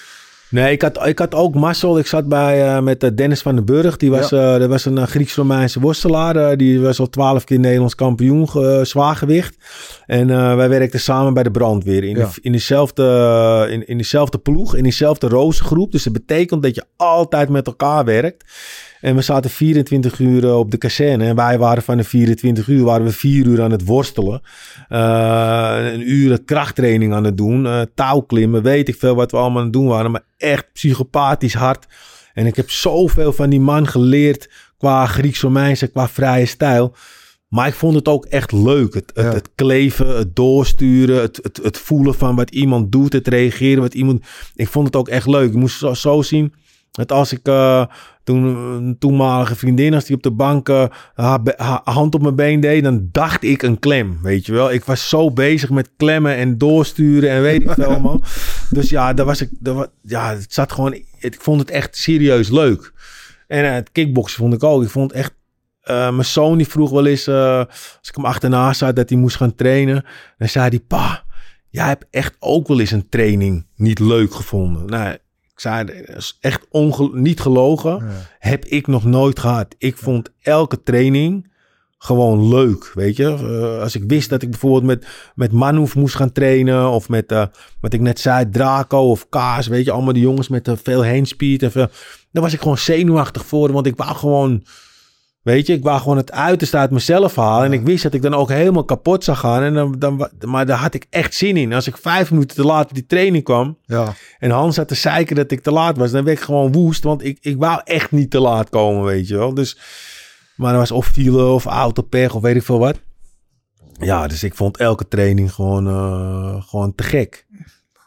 Nee, ik had, ik had ook mazzel. Ik zat bij, eh, met eh, Dennis van den Burg. Die was, eh, dat was een Grieks-Romeinse worstelaar. Die was al twaalf keer Nederlands kampioen zwaargewicht. En wij werkten samen bij de brandweer. In, Ja. de, in, dezelfde, in, in dezelfde ploeg, in dezelfde rozengroep. Dus dat betekent dat je altijd met elkaar werkt. En we zaten 24 uur eh, op de kazerne. En wij waren van de 24 uur, waren we vier uur aan het worstelen. Eh, een uur krachttraining aan het doen. eh touwklimmen, weet ik veel wat we allemaal aan het doen waren. Maar echt psychopathisch hard. En ik heb zoveel van die man geleerd qua Grieks-Romeinse, qua vrije stijl. Maar ik vond het ook echt leuk. Het, het, Ja. het kleven, het doorsturen, het, het, het voelen van wat iemand doet, het reageren wat iemand. Ik vond het ook echt leuk. Ik moest zo, zo zien dat als ik eh, toen een toenmalige vriendin, als die op de bank eh, haar, hand op mijn been deed, dan dacht ik een klem. Weet je wel, ik was zo bezig met klemmen en doorsturen en weet ik veel allemaal. Dus ja, daar was ik. Daar, wa- ja, het zat gewoon. Ik vond het echt serieus leuk. En eh, het kickboksen vond ik ook. Ik vond echt. mijn zoon die vroeg wel eens, als ik hem achterna zat, dat hij moest gaan trainen. Dan zei hij, pa, jij hebt echt ook wel eens een training niet leuk gevonden. Nou, zei, echt niet gelogen. Heb ik nog nooit gehad. Ik vond elke training gewoon leuk, weet je. Eh, als ik wist dat ik bijvoorbeeld met, met Manhoef moest gaan trainen... of met, eh, wat ik net zei, Draco of Kaas... weet je, allemaal die jongens met eh, veel handspeed... En veel, daar was ik gewoon zenuwachtig voor, want ik wou gewoon... Weet je, ik wou gewoon het uiterste uit mezelf halen. En ik wist dat ik dan ook helemaal kapot zou gaan. En dan, dan, maar daar had ik echt zin in. Als ik vijf minuten te laat die training kwam... Ja. En Hans had te zeiken dat ik te laat was. Dan werd ik gewoon woest, want ik, ik wou echt niet te laat komen, weet je wel. Dus, maar er was of file of autopech of weet ik veel wat. Ja, dus ik vond elke training gewoon, eh, gewoon te gek.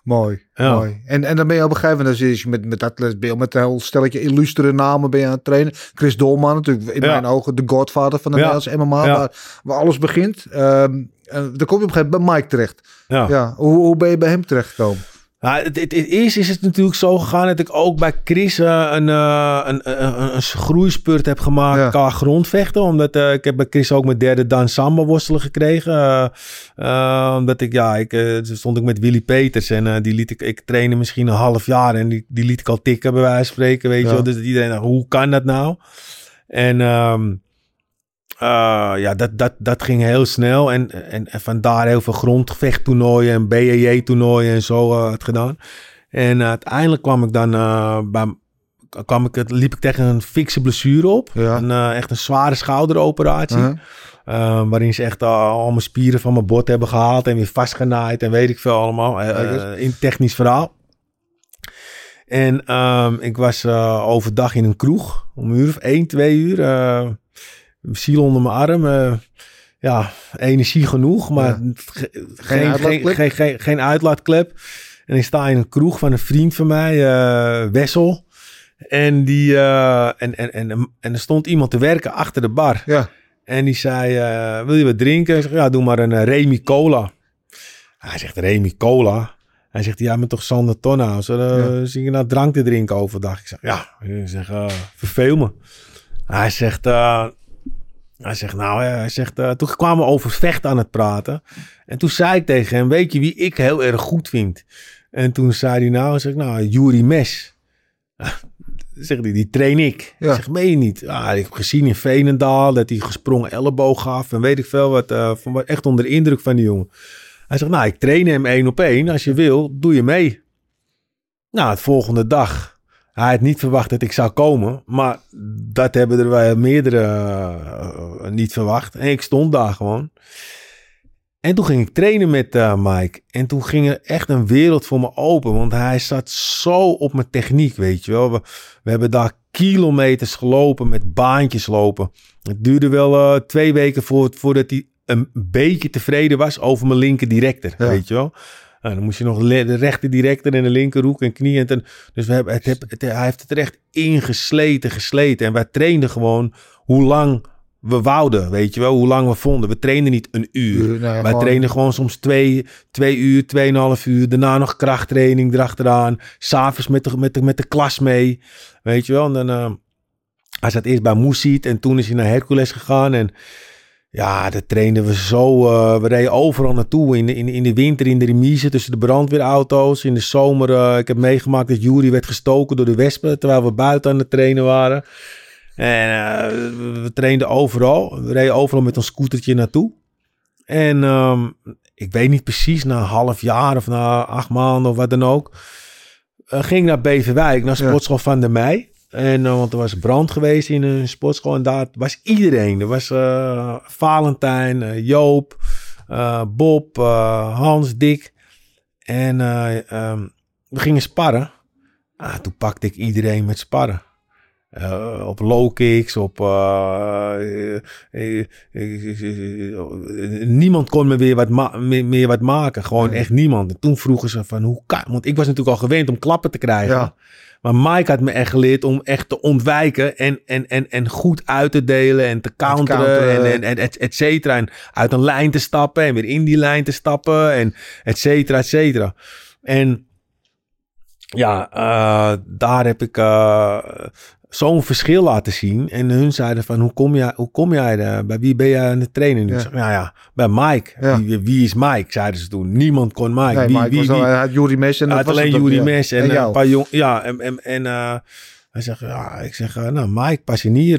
Mooi, Ja. mooi. En, en dan ben je op een gegeven moment, je met, met ben je met een heel stelletje illustere namen ben je aan het trainen. Chris Dolman natuurlijk, in Ja. mijn ogen de godfather van de Ja. Nederlandse MMA, waar, waar alles begint. Ehm, en dan kom je op een gegeven moment bij Mike terecht. Ja. Ja, hoe, hoe ben je bij hem terechtgekomen? Nou, het, het, het eerst is het natuurlijk zo gegaan dat ik ook bij Chris eh, een, eh, een, een, een, groeispurt heb gemaakt Ja. qua grondvechten. Omdat eh, ik heb bij Chris ook mijn derde dan samba worstelen gekregen. Omdat ik, ja, ik, stond ik met Willy Peters en die liet ik, ik trainde misschien een half jaar en die, die liet ik al tikken bij wijze van spreken, weet Ja. je wel. Dus iedereen dacht, hoe kan dat nou? En ehm, eh, ja, dat, dat, dat ging heel snel. En, en, en vandaar heel veel grondvechttoernooien en BJJ-toernooien en zo eh, had gedaan. En eh, uiteindelijk kwam ik dan bij, kwam ik, het- liep ik tegen een fikse blessure op. Ja. Een, echt een zware schouderoperatie. Uh-huh. Waarin ze echt al, mijn spieren van mijn bot hebben gehaald en weer vastgenaaid en weet ik veel allemaal. In technisch verhaal. En ehm, ik was overdag in een kroeg, om een uur of één, twee uur. Ziel onder mijn arm. eh, ja, energie genoeg, maar Ja. ge- geen, geen, uitlaatklep? geen, geen, geen uitlaatklep. En ik sta in een kroeg van een vriend van mij, eh, Wessel. En, die, eh, en, en, en, en er stond iemand te werken achter de bar. Ja, En die zei, wil je wat drinken? Ik zeg, ja, doe maar een Remy Cola. Hij zegt, Remy Cola? Hij zegt, ja, bent toch Sander Tonhaus? Ja. Zie je nou drank te drinken overdag? Ik zeg, ja. Ik zeg, verveel me. Hij zegt, hij zegt, nou, eh, hij zegt, eh, toen kwamen we over vechten aan het praten. En toen zei ik tegen hem, weet je wie ik heel erg goed vind? En toen zei hij, nou, zeg ik, nou, Yuri Mes. Zegt hij, die train ik. Ja. Ik zeg, meen je niet? Ja, ik heb gezien in Veenendaal dat hij gesprongen elleboog gaf. En weet ik veel wat. eh, van, wat- echt onder de indruk van die jongen. Hij zegt, nou, ik train hem één op één. Als je wil, doe je mee. Nou, het volgende dag. Hij had niet verwacht dat ik zou komen. Maar dat hebben er wel meerdere eh, niet verwacht. En ik stond daar gewoon. En toen ging ik trainen met eh, Mike. En toen ging er echt een wereld voor me open. Want hij zat zo op mijn techniek, weet je wel. We, we hebben daar kilometers gelopen met baantjes lopen. Het duurde wel eh, twee weken voor, voordat hij een beetje tevreden was over mijn linker directer, Ja. weet je wel. Nou, dan moest je nog de rechter directer en de linkerhoek en knie. En ten, dus we hebben, het, hij heeft het er echt ingesleten, gesleten. En wij trainden gewoon hoe lang we wouden, weet je wel. Hoe lang we vonden. We trainden niet een uur. Ja, Wij gewoon- trainen gewoon soms twee, twee uur, tweeënhalf uur. Daarna nog krachttraining erachteraan. S'avonds met de, met, de, met de klas mee. Weet je wel. En dan, eh, hij zat eerst bij Moesiet en toen is hij naar Hercules gegaan. En ja, dat trainden we zo. eh, we reden overal naartoe. In de, in, in de winter in de remise tussen de brandweerauto's. In de zomer, eh, ik heb meegemaakt dat Jury werd gestoken door de wespen. Terwijl we buiten aan het trainen waren. En eh, we- trainden overal. We reden overal met ons scootertje naartoe. En ehm, ik weet niet precies, na een half jaar of na acht maanden of wat dan ook. ging ik naar Beverwijk, naar Ja. sportschool van de Mei. En, eh, want er was brand geweest in een sportschool. En daar was iedereen. Er was eh, Valentijn, eh, Joop, Bob, Hans, Dick. En eh, ehm, we gingen sparren. Ah, toen pakte ik iedereen met sparren. op low kicks, op... niemand kon me weer wat, meer, meer wat maken. Gewoon echt niemand. En toen vroegen ze van hoe kan... Want ik was natuurlijk al gewend om klappen te krijgen. Ja. Maar Mike had me echt geleerd om echt te ontwijken en, en, en, en goed uit te delen en te counteren, counteren. en, en, en et, et cetera. En uit een lijn te stappen en weer in die lijn te stappen en et cetera, et cetera. En ja, eh, daar heb ik eh, zo'n verschil laten zien. En hun zeiden van, hoe kom jij, hoe kom jij? Bij wie ben jij aan het trainen nu? Ja. Ik zeg, nou ja, bij Mike. Ja. Wie, wie is Mike? Zeiden ze toen. Niemand kon Mike. Nee, wie, wie, was wie, al, had Jury Mes en was alleen Jury. Mes en, En eh, een paar jong... Ja, en, en, en eh, hij zegt, ja, ik zeg, eh, nou, Mike Passenier.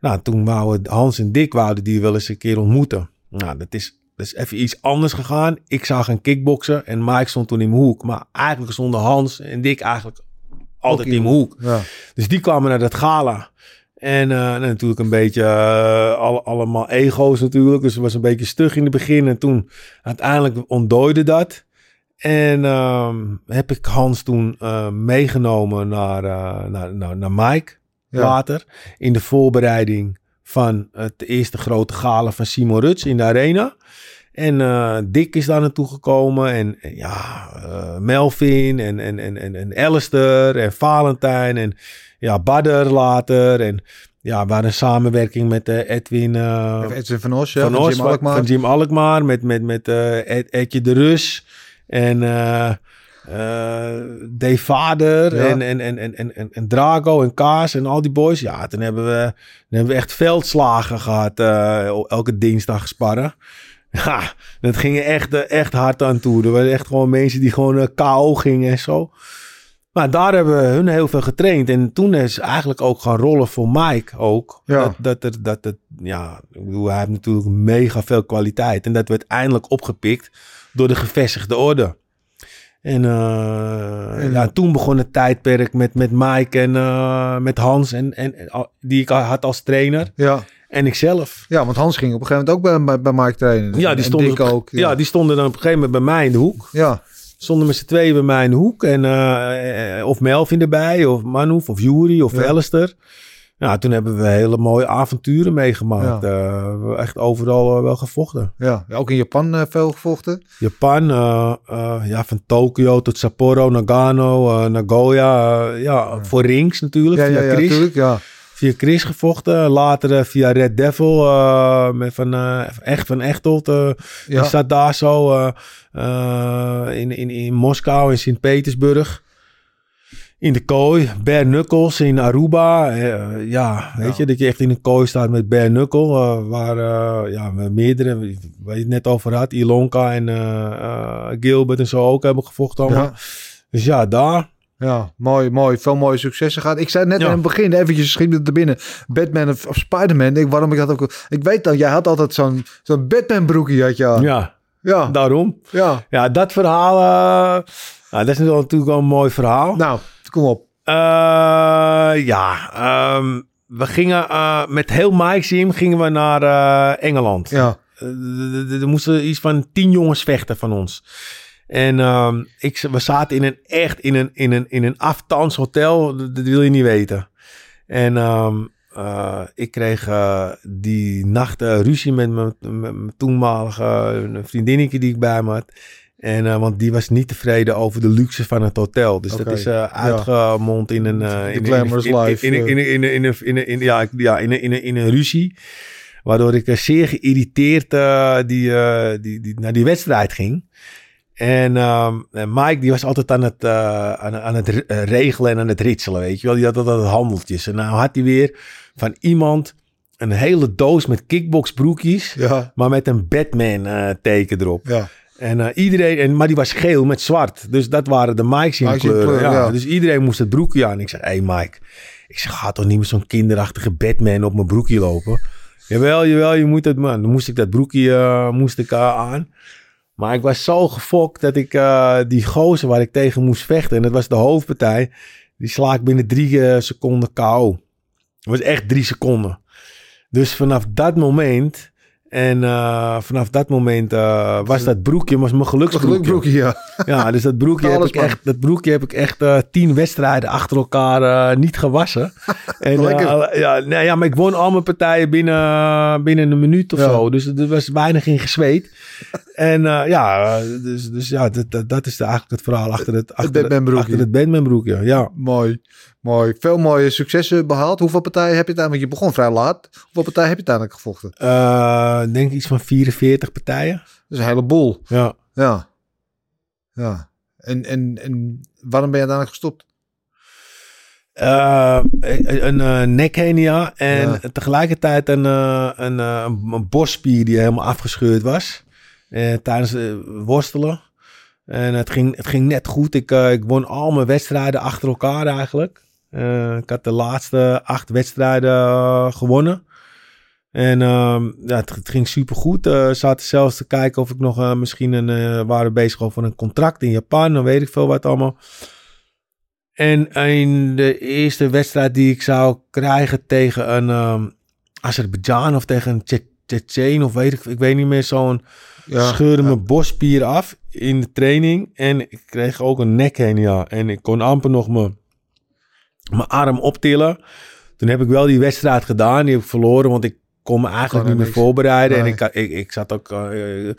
nou, toen wouden Hans en Dick wouden die wel eens een keer ontmoeten. Nou, dat is, dat is even iets anders gegaan. Ik zag een kickboksen en Mike stond toen in mijn hoek. Maar eigenlijk stonden Hans en Dick eigenlijk altijd in mijn hoek. Ja. Dus die kwamen naar dat gala. En eh, nou, natuurlijk een beetje eh, alle, allemaal ego's natuurlijk. Dus het was een beetje stug in het begin. En toen uiteindelijk ontdooide dat. En ehm, heb ik Hans toen eh, meegenomen naar, naar, naar, naar Mike Ja. later. In de voorbereiding van het eerste grote gala van Simon Ruts in de arena. En eh, Dick is daar naartoe gekomen. En, en ja, eh, Melvin en, en, en, en, en Alistair en Valentijn en ja, Badder later. En ja, we hadden een samenwerking met eh, Edwin Edwin van Os, ja, van, van, Os, Jim van, Alkmaar. van Jim Alkmaar met, met, met Ed, Edje de Rus en Dave Vader Ja. en, en, en, en, en, en, en Drago en Kaas en al die boys. Ja, toen hebben we, toen hebben we echt veldslagen gehad eh, elke dinsdag sparren. Ja, dat ging echt, eh, echt hard aan toe. Er waren echt gewoon mensen die gewoon eh, KO gingen en zo. Maar daar hebben we hun heel veel getraind. En toen is eigenlijk ook gaan rollen voor Mike ook. Ja. Dat, dat, dat het, ja, ik bedoel, hij heeft natuurlijk mega veel kwaliteit. En dat werd eindelijk opgepikt door de gevestigde orde. En, eh, En- ja, toen begon het tijdperk met, met Mike en met Hans, en, en, en- die ik had als trainer. Ja. En ikzelf. ja, want Hans ging op een gegeven moment ook bij, bij, bij Mike trainen. Ja, die En stonden, Dick ook. ja. die stonden dan op een gegeven moment bij mij in de hoek. ja. stonden met z'n tweeën bij mij in de hoek. En, eh, eh, of Melvin erbij, of Manouf, of Jury, of Ja. Alistair. Ja, toen hebben we hele mooie avonturen meegemaakt. Eh, we echt overal wel gevochten. Ja. Ja, ook in Japan veel gevochten. Japan, ja, van Tokio tot Sapporo, Nagano, Nagoya. ja, voor rings natuurlijk, Ja, via ja, ja, natuurlijk. Ja. Via Chris gevochten. Later eh, via Red Devil, eh, met van, eh, echt van Echtelt. eh, Ja. Die zat daar zo in, in, in Moskou, in Sint-Petersburg. In de kooi. Bare Knuckles in Aruba. Ja, weet je, dat je echt in een kooi staat met Bare Knuckle. waar ja, meerdere, waar je het net over had. Ilonka en Gilbert en zo ook hebben gevochten allemaal. Ja. Dus ja, daar. Ja, mooi, mooi. Veel mooie successen gehad. Ik zei net Ja. in het begin, eventjes schiet me er binnen. Batman of, of Spider-Man. Ik, waarom ik dat ook... Ik weet dat, jij had altijd zo'n zo'n Batman broekje, had je aan. Ja, Ja, daarom. ja. Ja, dat verhaal... eh, nou, dat is natuurlijk wel een mooi verhaal. Nou, kom op. Eh, ja, ehm, we gingen eh, met heel team gingen we naar Engeland. Ja, Er moesten iets van tien jongens vechten van ons. En ehm, ik, we zaten in een echt in een, in een, in een aftans hotel. Dat, dat wil je niet weten. En ehm, eh, ik kreeg eh, die nacht eh, ruzie met mijn, toenmalige eh, vriendinnetje die ik bij me had. En, eh, want die was niet tevreden over de luxe van het hotel. Dus dat is eh, uitgemond in een... eh, in een- glamorous life, In, ja, in, een- in, een- in een ruzie. Waardoor ik eh, zeer geïrriteerd eh, die, eh, die, die, naar die wedstrijd ging. En ehm, en Mike die was altijd aan het, eh, aan, aan het eh, regelen en aan het ritselen, weet je wel. Die had altijd handeltjes. En nou had hij weer van iemand een hele doos met kickboxbroekjes, ja, maar met een Batman eh, teken erop. ja. En iedereen, en, maar die was geel met zwart. Dus dat waren de Mike's in Mike's in kleuren. kleur, ja. ja. Dus iedereen moest het broekje aan. Ik zeg, hé hey Mike, ik zeg, ga toch niet met zo'n kinderachtige Batman op mijn broekje lopen? Jawel, jawel, je moet het, man. Dan moest ik dat broekje moest ik, aan. Maar ik was zo gefokt dat ik eh, die gozer waar ik tegen moest vechten, en dat was de hoofdpartij, die sla ik binnen drie eh, seconden KO. Het was echt drie seconden. Dus vanaf dat moment En eh, vanaf dat moment eh, was dat broekje was mijn geluksbroekje. Gelukbroekje, ja. Ja, dus dat broekje, heb ik man. echt, dat broekje heb ik echt tien wedstrijden achter elkaar eh, niet gewassen. en, ja, nee, ja, maar ik won al mijn partijen binnen, binnen een minuut of Ja. zo. Dus er was weinig in gezweet. en ja, dus, dus ja, dat, dat, dat is eigenlijk het verhaal achter het, achter, het Batman-broekje. Ja. Mooi. Mooi. Veel mooie successen behaald. Hoeveel partijen heb je uiteindelijk? Want je begon vrij laat. Hoeveel partijen heb je uiteindelijk gevochten? Eh, Ik denk iets van 44 partijen. Dat is een heleboel. Ja. Ja. Ja. En, en, en waarom ben je uiteindelijk gestopt? Eh, een een eh, nekhenia en Ja. tegelijkertijd een, eh, een, eh, een, een borstspier die helemaal afgescheurd was eh, tijdens worstelen. En het ging, het ging net goed. Ik, eh, ik won al mijn wedstrijden achter elkaar eigenlijk. Eh, ik had de laatste acht wedstrijden eh, gewonnen. En ehm, ja, het, het ging super goed. ze zaten zelfs te kijken of ik nog eh, misschien een, eh, waren bezig over een contract in Japan. Dan weet ik veel wat allemaal. En in de eerste wedstrijd die ik zou krijgen tegen een ehm Azerbeidzjan of tegen een Tsje- Tsjetsjen of weet ik, ik weet niet meer, zo'n Ja. scheurde mijn borstspier af in de training. En ik kreeg ook een nekhenia. En ik kon amper nog mijn, mijn arm optillen. Toen heb ik wel die wedstrijd gedaan. Die heb ik verloren, want ik kon me eigenlijk Kon niet meer niks. voorbereiden. En ik, ik, ik zat ook eh,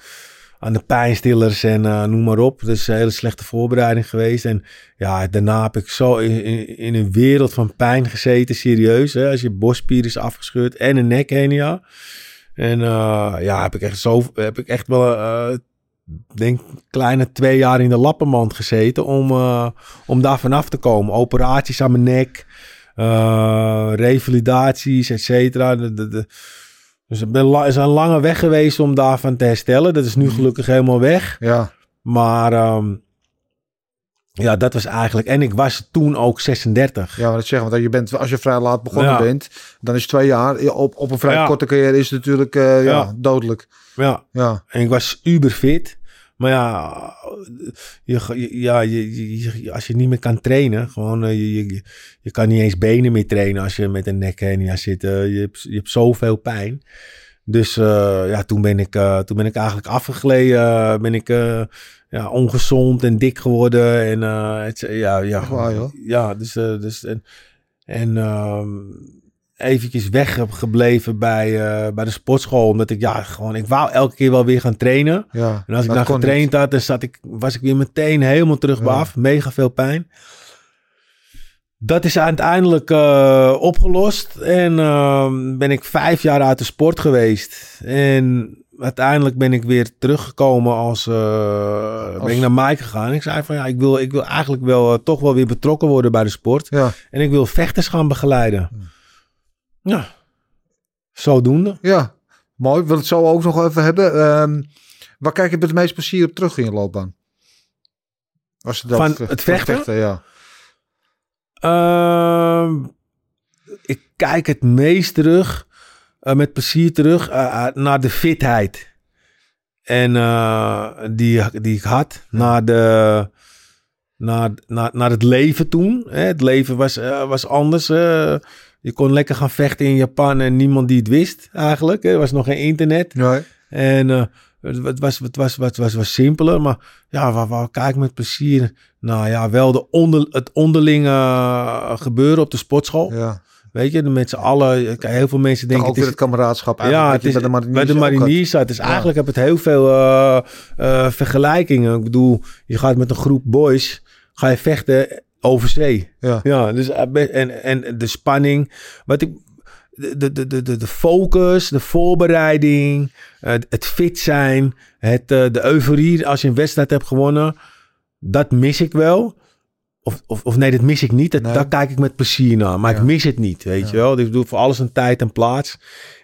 aan de pijnstillers en eh, noem maar op. Dus een hele slechte voorbereiding geweest. En ja, daarna heb ik zo in, in, in een wereld van pijn gezeten, serieus. Hè? Als je borstspier is afgescheurd en een nekhenia. En eh, ja, heb ik echt zo, heb ik echt wel, eh denk kleine twee jaar in de lappenmand gezeten om, eh, om daar vanaf te komen. Operaties aan mijn nek, eh, revalidaties, et cetera. De- de- de- Dus het is een lange weg geweest om daarvan te herstellen. Dat is nu gelukkig helemaal weg. Ja. Maar ehm, ja, dat was eigenlijk... En ik was toen ook 36. Ja, maar dat zeggen, want je bent, als je vrij laat begonnen Ja. bent, dan is twee jaar ja, op, op een vrij Ja. korte carrière is het natuurlijk eh, ja. Ja. dodelijk. Ja. Ja, En ik was uber fit. Maar ja, je, ja je, als je niet meer kan trainen, gewoon, eh, je, je, je kan niet eens benen meer trainen als je met een nekhernia zit. Eh, je, hebt, je hebt zoveel pijn. Dus eh, ja, toen ben, ik, toen ben ik eigenlijk afgegleden. ben ik ja, ongezond en dik geworden. En het, ja, ja, waar, ja, dus, dus en, en ehm, eventjes weggebleven bij, eh, bij de sportschool. Omdat ik, ja, gewoon, ik wou elke keer wel weer gaan trainen. ja. En als ik dan getraind had, dan zat ik, was ik weer meteen helemaal terug bij af. Mega veel pijn. Dat is uiteindelijk eh, opgelost. En ehm, ben ik vijf jaar uit de sport geweest. En uiteindelijk ben ik weer teruggekomen als... eh, Als- Ben ik naar Mike gegaan. Ik zei van ja, ik wil, ik wil eigenlijk wel toch wel weer betrokken worden bij de sport. Ja, En ik wil vechters gaan begeleiden. Ja, zodoende. ja. Mooi. Wil het zo ook nog even hebben. Ehm, waar kijk je met het meest plezier op terug in je loopbaan? Als je dat, Van eh, het vechten? ja. Ehm, ik kijk het meest terug, eh, met plezier terug, eh, naar de fitheid. En die, die ik had, naar, de, naar, naar, naar het leven toen. Hè. Het leven was, was anders. Je kon lekker gaan vechten in Japan en niemand die het wist eigenlijk. hè. Er was nog geen internet. Nee. En eh, het, het was, het, was, het, was, was simpeler, maar ja, waar, waar kijk ik met plezier? Nou ja, wel de onder, het onderlinge eh, gebeuren op de sportschool. Ja. Weet je, met z'n allen. Heel veel mensen denken ook weer het kameraadschap. ja, het wat is bij de bij de mariniers. Dus Ja. eigenlijk heb het heel veel eh, vergelijkingen. Ik bedoel, je gaat met een groep boys, ga je vechten over zee. Ja. Ja, dus eh, en, en de spanning. Wat ik, de, de, de, de, de focus, de voorbereiding, eh, het fit zijn, het, eh, de euforie als je een wedstrijd hebt gewonnen. Dat mis ik wel. Of, of, of nee, dat mis ik niet. Dat, Nee. Daar kijk ik met plezier naar. Maar Ja. ik mis het niet, weet Ja. je wel. Dus ik doe voor alles een tijd en plaats.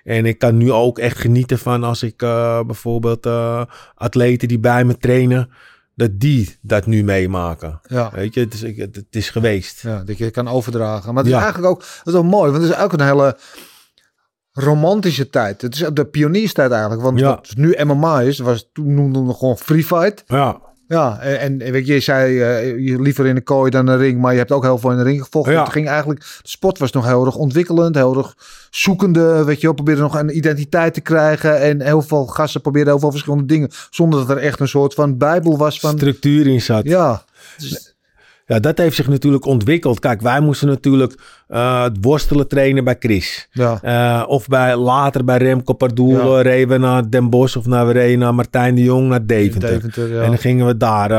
En ik kan nu ook echt genieten van als ik bijvoorbeeld atleten die bij me trainen, dat die dat nu meemaken. Ja. Weet je, het is, het, is geweest. Ja, dat je kan overdragen. Maar het is Ja. eigenlijk ook, dat is ook mooi, want het is ook een hele romantische tijd. Het is de pionierstijd eigenlijk, want Ja. wat nu MMA is, was toen noemden we gewoon free fight. Ja, Ja, en, en weet je, je zei eh, je liever in de kooi dan een ring, maar je hebt ook heel veel in de ring gevochten. Ja. Het ging eigenlijk, de sport was nog heel erg ontwikkelend, heel erg zoekende, weet je wel, probeerde nog een identiteit te krijgen en heel veel gasten probeerden heel veel verschillende dingen, zonder dat er echt een soort van bijbel was van, Structuur in zat. ja, Dus- Ja, dat heeft zich natuurlijk ontwikkeld. Kijk, wij moesten natuurlijk eh, het worstelen trainen bij Chris. ja, Eh, of bij, later bij Remco Pardoel Ja. eh, reden we naar Den Bosch of naar, we reden naar Martijn de Jong naar Deventer. Deventer, ja. En dan gingen we daar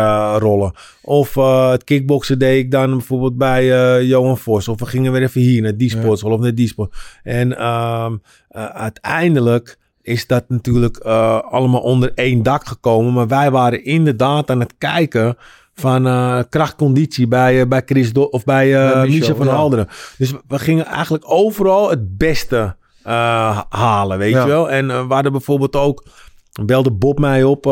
rollen. Of het kickboksen deed ik dan bijvoorbeeld bij Johan Vos. Of we gingen weer even hier naar die sportschool of naar die sport. En ehm, eh, uiteindelijk is dat natuurlijk allemaal onder één dak gekomen. Maar wij waren inderdaad aan het kijken van eh, krachtconditie bij, eh, bij Chris Do of bij, Bij Michel, Michel van ja. Halderen. Dus we- gingen eigenlijk overal het beste halen, weet Ja. je wel. En we hadden bijvoorbeeld ook, belde Bob mij op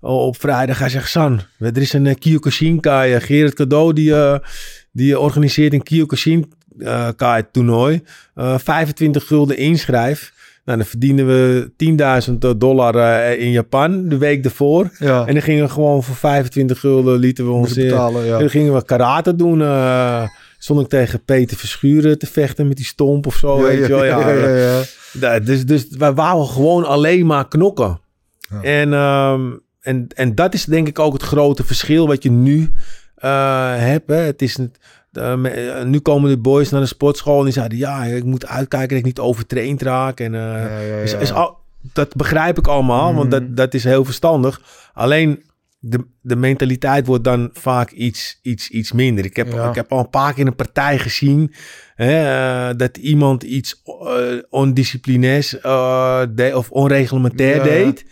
op vrijdag. Hij zegt, San, er is een uh, Kyokushinkai. Gerrit Cadeau, die, die organiseert een Kyokushinkai toernooi. Eh 25 gulden inschrijf. Nou, dan verdienen we 10.000 dollar eh, in Japan de week ervoor. ja. En dan gingen we gewoon voor 25 gulden lieten we ons... Eh, betalen, ja. en dan gingen we karate doen. eh stond ik tegen Peter Verschuren te vechten met die stomp of zo, weet je wel. Ja, ja, ja, ja. Ja, dus, dus wij wouden gewoon alleen maar knokken. En, ehm, en, en dat is denk ik ook het grote verschil wat je nu eh, hebt. Hè. Het is het, eh, eh, nu komen de boys naar de sportschool en die zeiden... ja, ik moet uitkijken dat ik niet overtraind raak. En, eh, Ja, ja, is, ja. is al, dat begrijp ik allemaal, want Mhm. dat, dat is heel verstandig. Alleen de, de mentaliteit wordt dan vaak iets, iets, iets minder. Ik heb, ik heb al een paar keer een partij gezien hè, dat iemand iets ondisciplinairs deed of onreglementair deed.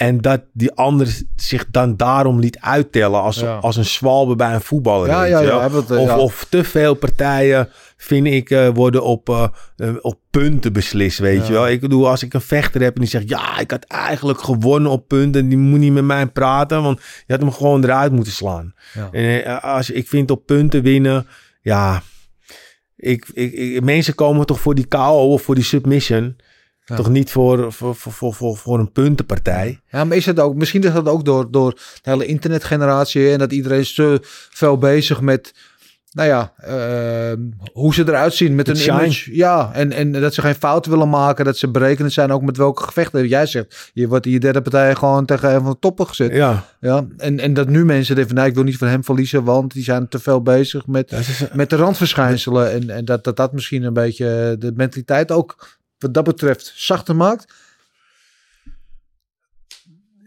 En dat die ander zich dan daarom liet uittellen als, Ja. als een zwalbe bij een voetballer. Ja, ja, ja, het, of, of te veel partijen, vind ik, eh, worden op, eh, eh, op punten beslist, weet je wel. Ik bedoel, als ik een vechter heb en die zegt... ja, ik had eigenlijk gewonnen op punten... die moet niet met mij praten... want je had hem gewoon eruit moeten slaan. En eh, als, ik vind op punten winnen... ja, ik, ik, ik- mensen komen toch voor die KO of voor die submission... Ja. toch niet voor, voor, voor, voor, voor, een puntenpartij. Ja, maar is het ook, misschien is dat ook door, door de hele internetgeneratie en dat iedereen te veel bezig met, nou ja, ehm, hoe ze eruit zien met een shine. image. Ja, en, en dat ze geen fouten willen maken, dat ze berekend zijn ook met welke gevechten. Jij zegt, je wordt in je derde partij gewoon tegen een van de toppen gezet. Ja, Ja, en, en dat nu mensen denken, nou, ik wil niet van hem verliezen, want die zijn te veel bezig met, is, met de randverschijnselen. En, en dat, dat dat misschien een beetje de mentaliteit ook wat dat betreft zachter maakt.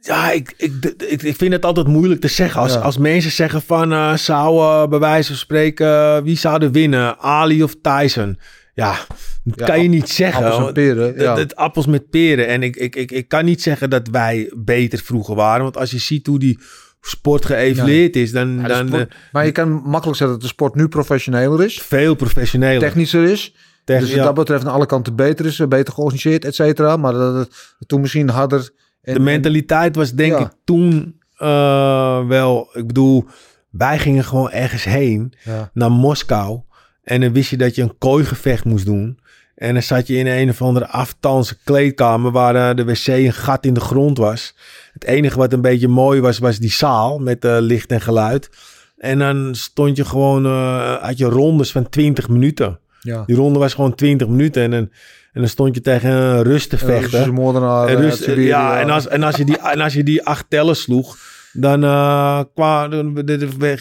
Ja, ik, ik, ik, ik vind het altijd moeilijk te zeggen. Als, Ja. als mensen zeggen van eh, zou eh, bij wijze van spreken eh, wie zou er winnen, Ali of Tyson? Ja, dat Ja, kan je niet zeggen. Appels hoor. peren. Ja. Het, appels met peren. En ik, ik, ik, ik kan niet zeggen dat wij beter vroeger waren. Want als je ziet hoe die sport geëvalueerd is, dan, Ja, dan sport- maar je kan makkelijk zeggen dat de sport nu professioneler is, veel professioneler. technischer is. Dus wat dat betreft aan alle kanten beter is, eh, beter georganiseerd, et cetera. Maar dat het toen misschien harder. En, de mentaliteit was denk ik toen eh, wel... Ik bedoel, wij gingen gewoon ergens heen. naar Moskou. En dan wist je dat je een kooigevecht moest doen. En dan zat je in een of andere aftanse kleedkamer waar eh, de wc een gat in de grond was. Het enige wat een beetje mooi was, was die zaal met licht en geluid. En dan stond je gewoon, eh had je rondes van 20 minuten. Ja. Die ronde was gewoon 20 minuten. En, dan- en dan stond je tegen een rust te Een vechten. moordenaar. En, eh, rust- Siberië, ja, en als, en, als je die, en als je die acht tellen sloeg, dan, eh, kwam, dan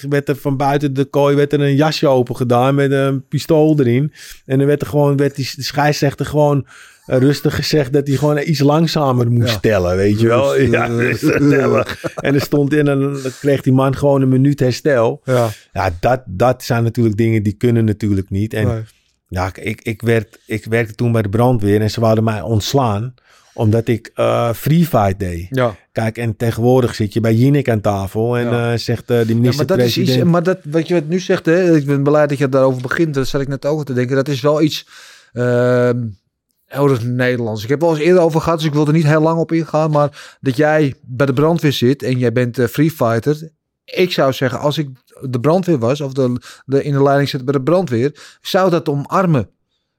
werd er- van buiten de kooi werd er een jasje open gedaan met een pistool erin. En dan werd er gewoon, werd die de scheidsrechter gewoon eh, rustig gezegd dat hij gewoon iets langzamer moest Ja. tellen, weet je wel. Ja, rustig. rustig tellen. En er stond in en dan kreeg die man gewoon een minuut herstel. Ja. Ja, dat, dat zijn natuurlijk dingen die kunnen natuurlijk niet. En Nee. Ja, ik, ik, werd, ik werkte toen bij de brandweer en ze wilden mij ontslaan omdat ik eh free fight deed. Ja. Kijk, en tegenwoordig zit je bij Jinek aan tafel en Ja. eh, zegt eh, die ja, maar dat is iets. Maar dat, wat je nu zegt, hè, ik ben blij dat je daarover begint. Dat zat ik net ook te denken. Dat is wel iets. ehm erg Nederlands. Ik heb wel eens eerder over gehad, dus ik wil er niet heel lang op ingaan. Maar dat jij bij de brandweer zit en jij bent free fighter. Ik zou zeggen, als ik de brandweer was, of de, de in de leiding zit bij de brandweer, zou dat omarmen.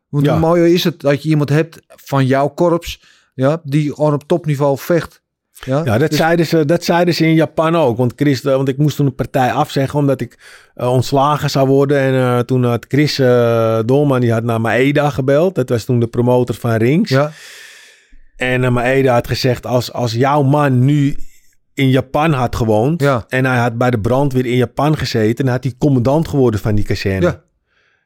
Want Ja. hoe mooi is het dat je iemand hebt van jouw korps, ja, die gewoon op topniveau vecht. Ja, Ja, dat, Dus- zeiden ze, dat zeiden ze in Japan ook. Want, Chris, eh, want ik moest toen een partij afzeggen omdat ik eh, ontslagen zou worden. En eh, toen had Chris Dolman, die had naar Maeda gebeld. Dat was toen de promotor van Rings. ja, En uh, Maeda had gezegd, als, als jouw man nu in Japan had gewoond... Ja. en hij had bij de brandweer in Japan gezeten... dan had hij commandant geworden van die kazerne. Ja.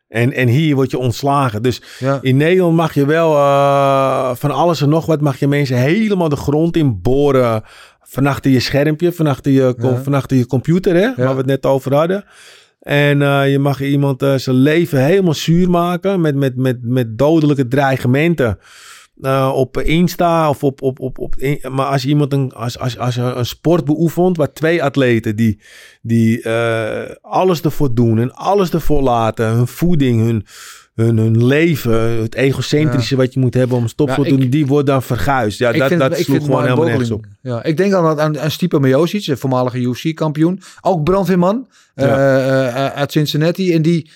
En, en hier word je ontslagen. Dus ja. in Nederland mag je wel eh, van alles en nog wat... mag je mensen helemaal de grond in boren... van achter je schermpje, van achter je, co- Ja. van achter je computer... Hè, waar we het net over hadden. En eh, je mag iemand eh, zijn leven helemaal zuur maken... met, met, met, met dodelijke dreigementen... eh, op Insta of op, op, op, op maar als je iemand een, als, als, als je een sport beoefent waar twee atleten die, die eh, alles ervoor doen en alles ervoor laten, hun voeding, hun, hun, hun leven, het egocentrische wat je moet hebben om stop Ja, te ik- doen, die wordt dan verguisd. Ja, dat, vind- dat sloeg gewoon helemaal nergens op. Ja, ik denk aan, aan, aan Stipe Miocic, een voormalige UFC-kampioen. Ook brandweerman Ja. eh, uit Cincinnati. En die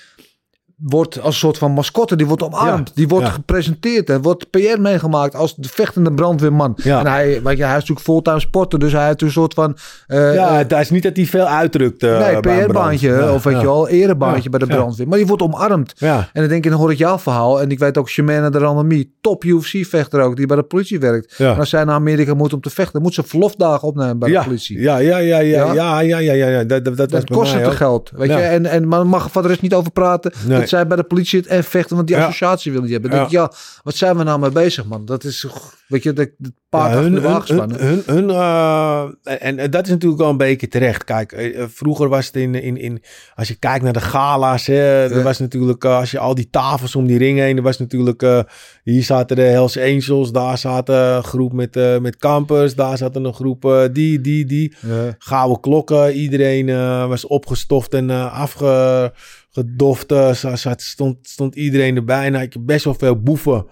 wordt als een soort van mascotte, die wordt omarmd. Ja, Die wordt ja. gepresenteerd en wordt PR meegemaakt als de vechtende brandweerman. Ja. En hij, weet je, hij is natuurlijk fulltime sporter, dus hij heeft een soort van... eh, Ja, eh, het is niet dat hij veel uitdrukt. eh, nee, PR-baantje of weet je wel, erebaantje bij de brandweer. Maar die wordt omarmd. Ja, En dan denk ik, dan hoor ik jouw verhaal. En ik weet ook Shemana de Randami, top UFC-vechter ook, die bij de politie werkt. Ja. En als zij naar Amerika moet om te vechten, moet ze verlofdagen opnemen bij de politie. ja, ja, ja, ja, Ja? ja, ja, ja. Dat, dat, kost het geld, weet je. En, en maar mag er van de rest niet over praten Nee. Dat zij bij de politie zit en vechten, want die Ja. associatie wil niet hebben. Dan denk ik, ja, wat zijn we nou mee bezig, man? Dat is, weet je, dat het paard hun, de hun, hun, hun, eh, en, en dat is natuurlijk wel een beetje terecht. Kijk, eh, eh, vroeger was het in, in, in als je kijkt naar de gala's, hè, er was natuurlijk, als je al die tafels om die ring heen, er was natuurlijk, hier zaten de Hells Angels, daar zaten een groep met, met campers, daar zaten een groep die, die, die. Gouden klokken, iedereen was opgestoft en eh afgedoft. zo- zat- stond, stond iedereen erbij en had je best wel veel boeven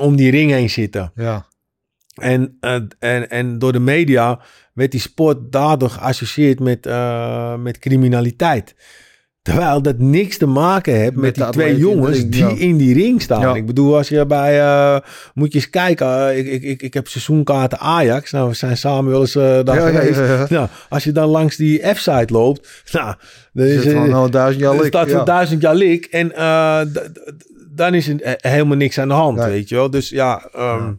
om die ring heen zitten. ja. En, eh, en, en door de media werd die sport daardoor geassocieerd met, eh, met criminaliteit. Terwijl dat niks te maken heeft met, die twee in jongens ring, die ja. in die ring staan. Ja. Ik bedoel, als je bij... eh, moet je eens kijken. eh, ik, ik, ik, ik heb seizoenkaarten Ajax. Nou, we zijn samen wel eens eh, daar Ja, geweest. Nou, als je dan langs die F-site loopt... Nou, dan is, eh, nou, duizend jaar er lik. staat duizend jaar lik. En dan is er helemaal niks aan de hand, weet je wel. Dus ja, ehm,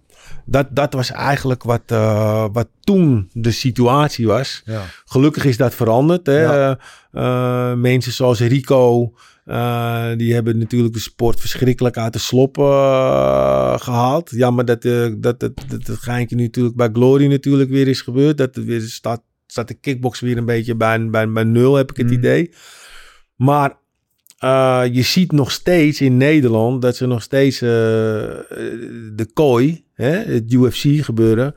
Dat, dat was eigenlijk wat, eh, wat toen de situatie was. Ja. Gelukkig is dat veranderd. Hè? Ja. Eh, mensen zoals Rico, eh, die hebben natuurlijk de sport verschrikkelijk uit de slop eh, gehaald. Jammer dat, eh, dat, dat, dat het geintje nu natuurlijk bij Glory natuurlijk weer is gebeurd. Dat er weer staat, staat de kickbox weer een beetje bij, bij, bij nul, heb ik het Mm. idee. Maar eh, je ziet nog steeds in Nederland dat ze nog steeds eh, de kooi, hè, het UFC gebeuren,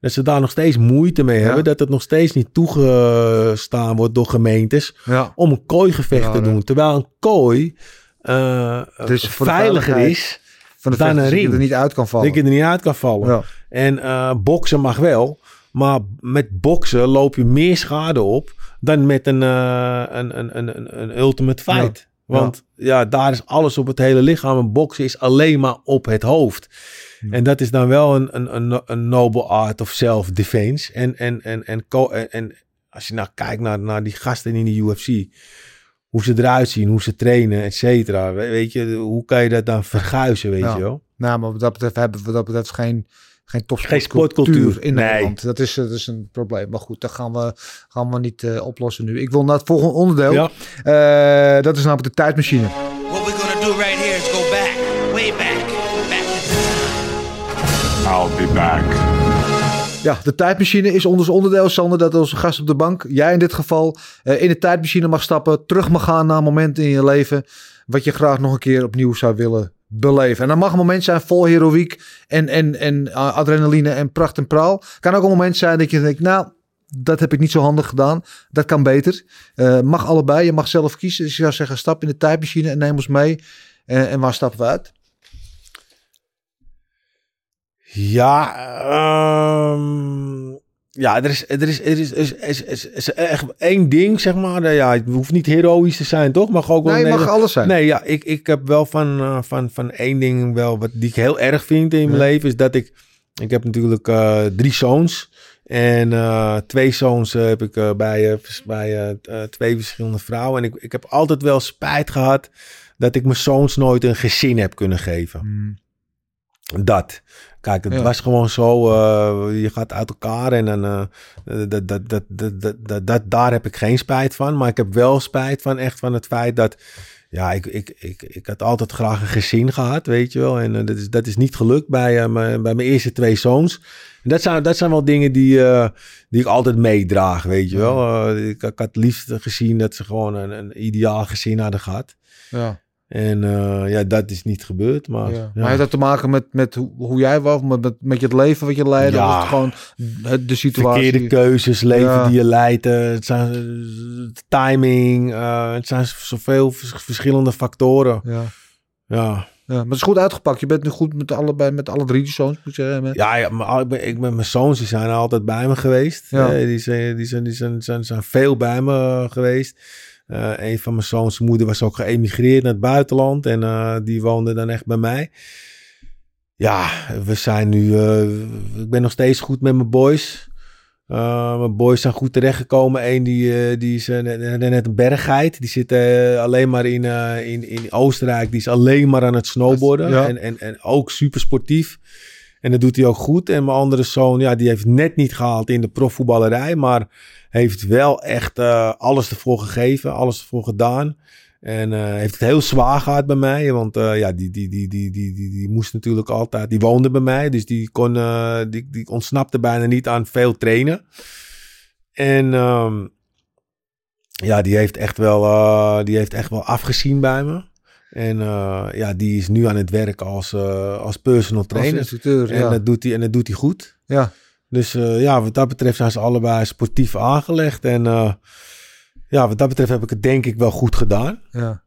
dat ze daar nog steeds moeite mee hebben. Dat het nog steeds niet toegestaan wordt door gemeentes Ja. om een kooigevecht Ja, te doen. Terwijl een kooi eh, Dus veiliger is Van de Dan een dat je ring. er niet uit kan vallen. dat je er niet uit kan vallen. En boksen mag wel. Maar met boksen loop je meer schade op dan met een, een, een, een, een, een ultimate fight. Want ja. daar is alles op het hele lichaam. En boksen is alleen maar op het hoofd. En dat is dan wel een, een, een, een noble art of self-defense. En, en, en, en, en, en als je nou kijkt naar, naar die gasten in de UFC. Hoe ze eruit zien, hoe ze trainen, et cetera. We- Weet je, hoe kan je dat dan verguizen, weet Ja. je wel? Nou, maar wat dat betreft hebben we dat betreft geen, geen Geen sportcultuur. in Nee. Nederland. Dat is, dat is een probleem. Maar goed, dat gaan we, gaan we niet eh, oplossen nu. Ik wil naar het volgende onderdeel. Ja. Eh, dat is namelijk de tijdmachine. What we're gonna do right here is go back, way back. I'll be back. Ja, de tijdmachine is ons onderdeel, Sander. Dat onze gast op de bank, jij in dit geval, eh, in de tijdmachine mag stappen. Terug mag gaan naar momenten in je leven. Wat je graag nog een keer opnieuw zou willen beleven. En dat mag een moment zijn vol heroïek en, en, en eh, adrenaline en pracht en praal. Kan ook een moment zijn dat je denkt, nou, dat heb ik niet zo handig gedaan. Dat kan beter. Eh, mag allebei. Je mag zelf kiezen. Dus je zou zeggen, stap in de tijdmachine en neem ons mee. Eh, en waar stappen we uit? Ja, ehm, ja, er is, er is, er is, er is, is, is- echt één ding, zeg maar. Ja, het hoeft niet heroïsch te zijn, toch? Mag ook wel Nee, mag alles zijn. Nee, ja, ik, ik heb wel van, eh, van, van één ding wel wat die ik heel erg vind in mijn leven is dat ik ik heb natuurlijk eh, drie zoons En eh, twee zoons heb ik bij, bij twee verschillende vrouwen. En ik, ik heb altijd wel spijt gehad dat ik mijn zoons nooit een gezin heb kunnen geven. Dat. Kijk, het Ja. was gewoon zo. eh, je gaat uit elkaar en dan. eh, dat, dat, dat, dat, dat, dat, daar heb ik geen spijt van. Maar ik heb wel spijt van echt van het feit dat. Ja, ik, ik, ik, ik had altijd graag een gezin gehad, weet je wel. En eh, dat, is, dat is niet gelukt bij, mijn, bij mijn eerste twee zoons. En dat zijn, dat zijn wel dingen die, die ik altijd meedraag, weet je wel. Ik, ik had liefst gezien dat ze gewoon een, een ideaal gezin hadden gehad. Ja. En eh, ja, dat is niet gebeurd. Maar, Ja. ja. Maar heeft dat te maken met, met hoe, jij was, met, met, met je het leven wat je leidde? Ja. Of gewoon het- de situatie? Verkeerde keuzes, leven Ja. die je leidt. eh, het zijn eh, timing. eh, het zijn zoveel vers- verschillende factoren. Ja. Ja, ja, maar het is goed uitgepakt. Je bent nu goed met, allebei, met alle drie die zoons, moet ik zeggen. Ja, ja maar ik ben, ik ben, mijn zoons die zijn altijd bij me geweest. Ja. Eh, die zijn, die zijn, die zijn, zijn, zijn veel bij me geweest. Eh, een van mijn zoons moeder was ook geëmigreerd naar het buitenland. En eh, die woonde dan echt bij mij. Ja, we zijn nu... eh, ik ben nog steeds goed met mijn boys. Mijn boys zijn goed terechtgekomen. Eén die, die is net, net een berggeit. Die zit alleen maar in, in, in Oostenrijk. Die is alleen maar aan het snowboarden. Ja. En, en, en ook super sportief. En dat doet hij ook goed. En mijn andere zoon, ja, die heeft net niet gehaald in de profvoetballerij. Maar heeft wel echt eh, alles ervoor gegeven. Alles ervoor gedaan. En eh, heeft het heel zwaar gehad bij mij. Want eh, ja, die, die, die, die, die, die, die moest natuurlijk altijd... Die woonde bij mij. Dus die, kon, eh, die, die ontsnapte bijna niet aan veel trainen. En ehm, ja, die heeft, echt wel, die heeft echt wel afgezien bij me. En ja, die is nu aan het werk als, als personal Als trainer. instructeur, En, ja. dat doet hij, en dat doet hij goed. ja. Dus eh, ja, wat dat betreft zijn ze allebei sportief aangelegd. En eh, ja, wat dat betreft heb ik het denk ik wel goed gedaan. ja.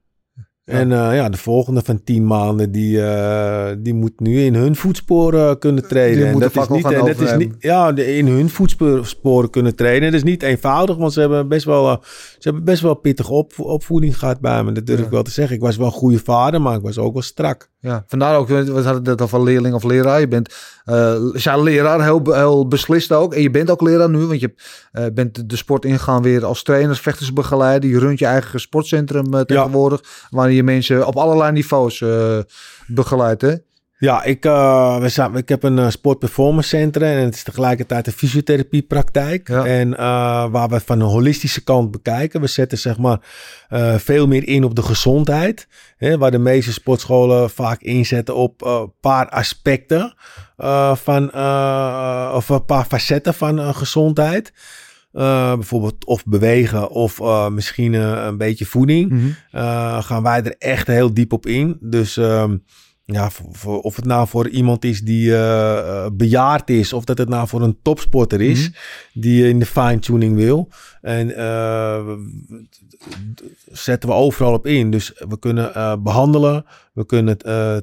En eh, ja, de volgende van tien maanden, die, eh, die moet nu in hun voetsporen kunnen trainen. En dat is niet, en dat is niet, ja, in hun voetsporen kunnen trainen. Dat is niet eenvoudig, want ze hebben best wel, eh, ze hebben best wel pittige op, opvoeding gehad bij me. Dat durf Ja. ik wel te zeggen. Ik was wel een goede vader, maar ik was ook wel strak. Ja, vandaar ook, we hadden het net over leerling of leraar. Je bent eh zijn leraar, heel, heel beslist ook. En je bent ook leraar nu, want je eh, bent de sport ingegaan weer als trainer, vechtersbegeleider. Je runt je eigen sportcentrum eh, tegenwoordig, waar je mensen op allerlei niveaus eh begeleidt. Hè? Ja, ik, eh, we zijn, ik heb een eh, sport performance centrum en het is tegelijkertijd een fysiotherapiepraktijk. Ja. En eh, waar we van een holistische kant bekijken. We zetten zeg maar eh, veel meer in op de gezondheid. Hè, waar de meeste sportscholen vaak inzetten op eh, een paar aspecten eh, van, eh, of een paar facetten van eh, gezondheid. Eh, bijvoorbeeld of bewegen of eh, misschien eh, een beetje voeding eh, gaan wij er echt heel diep op in. Dus ehm, ja, voor, voor- of het nou voor iemand is die eh, eh, bejaard is, of dat het nou voor een topsporter is, die in de fine-tuning wil. En eh, zetten we overal op in. Dus we kunnen eh, behandelen, we kunnen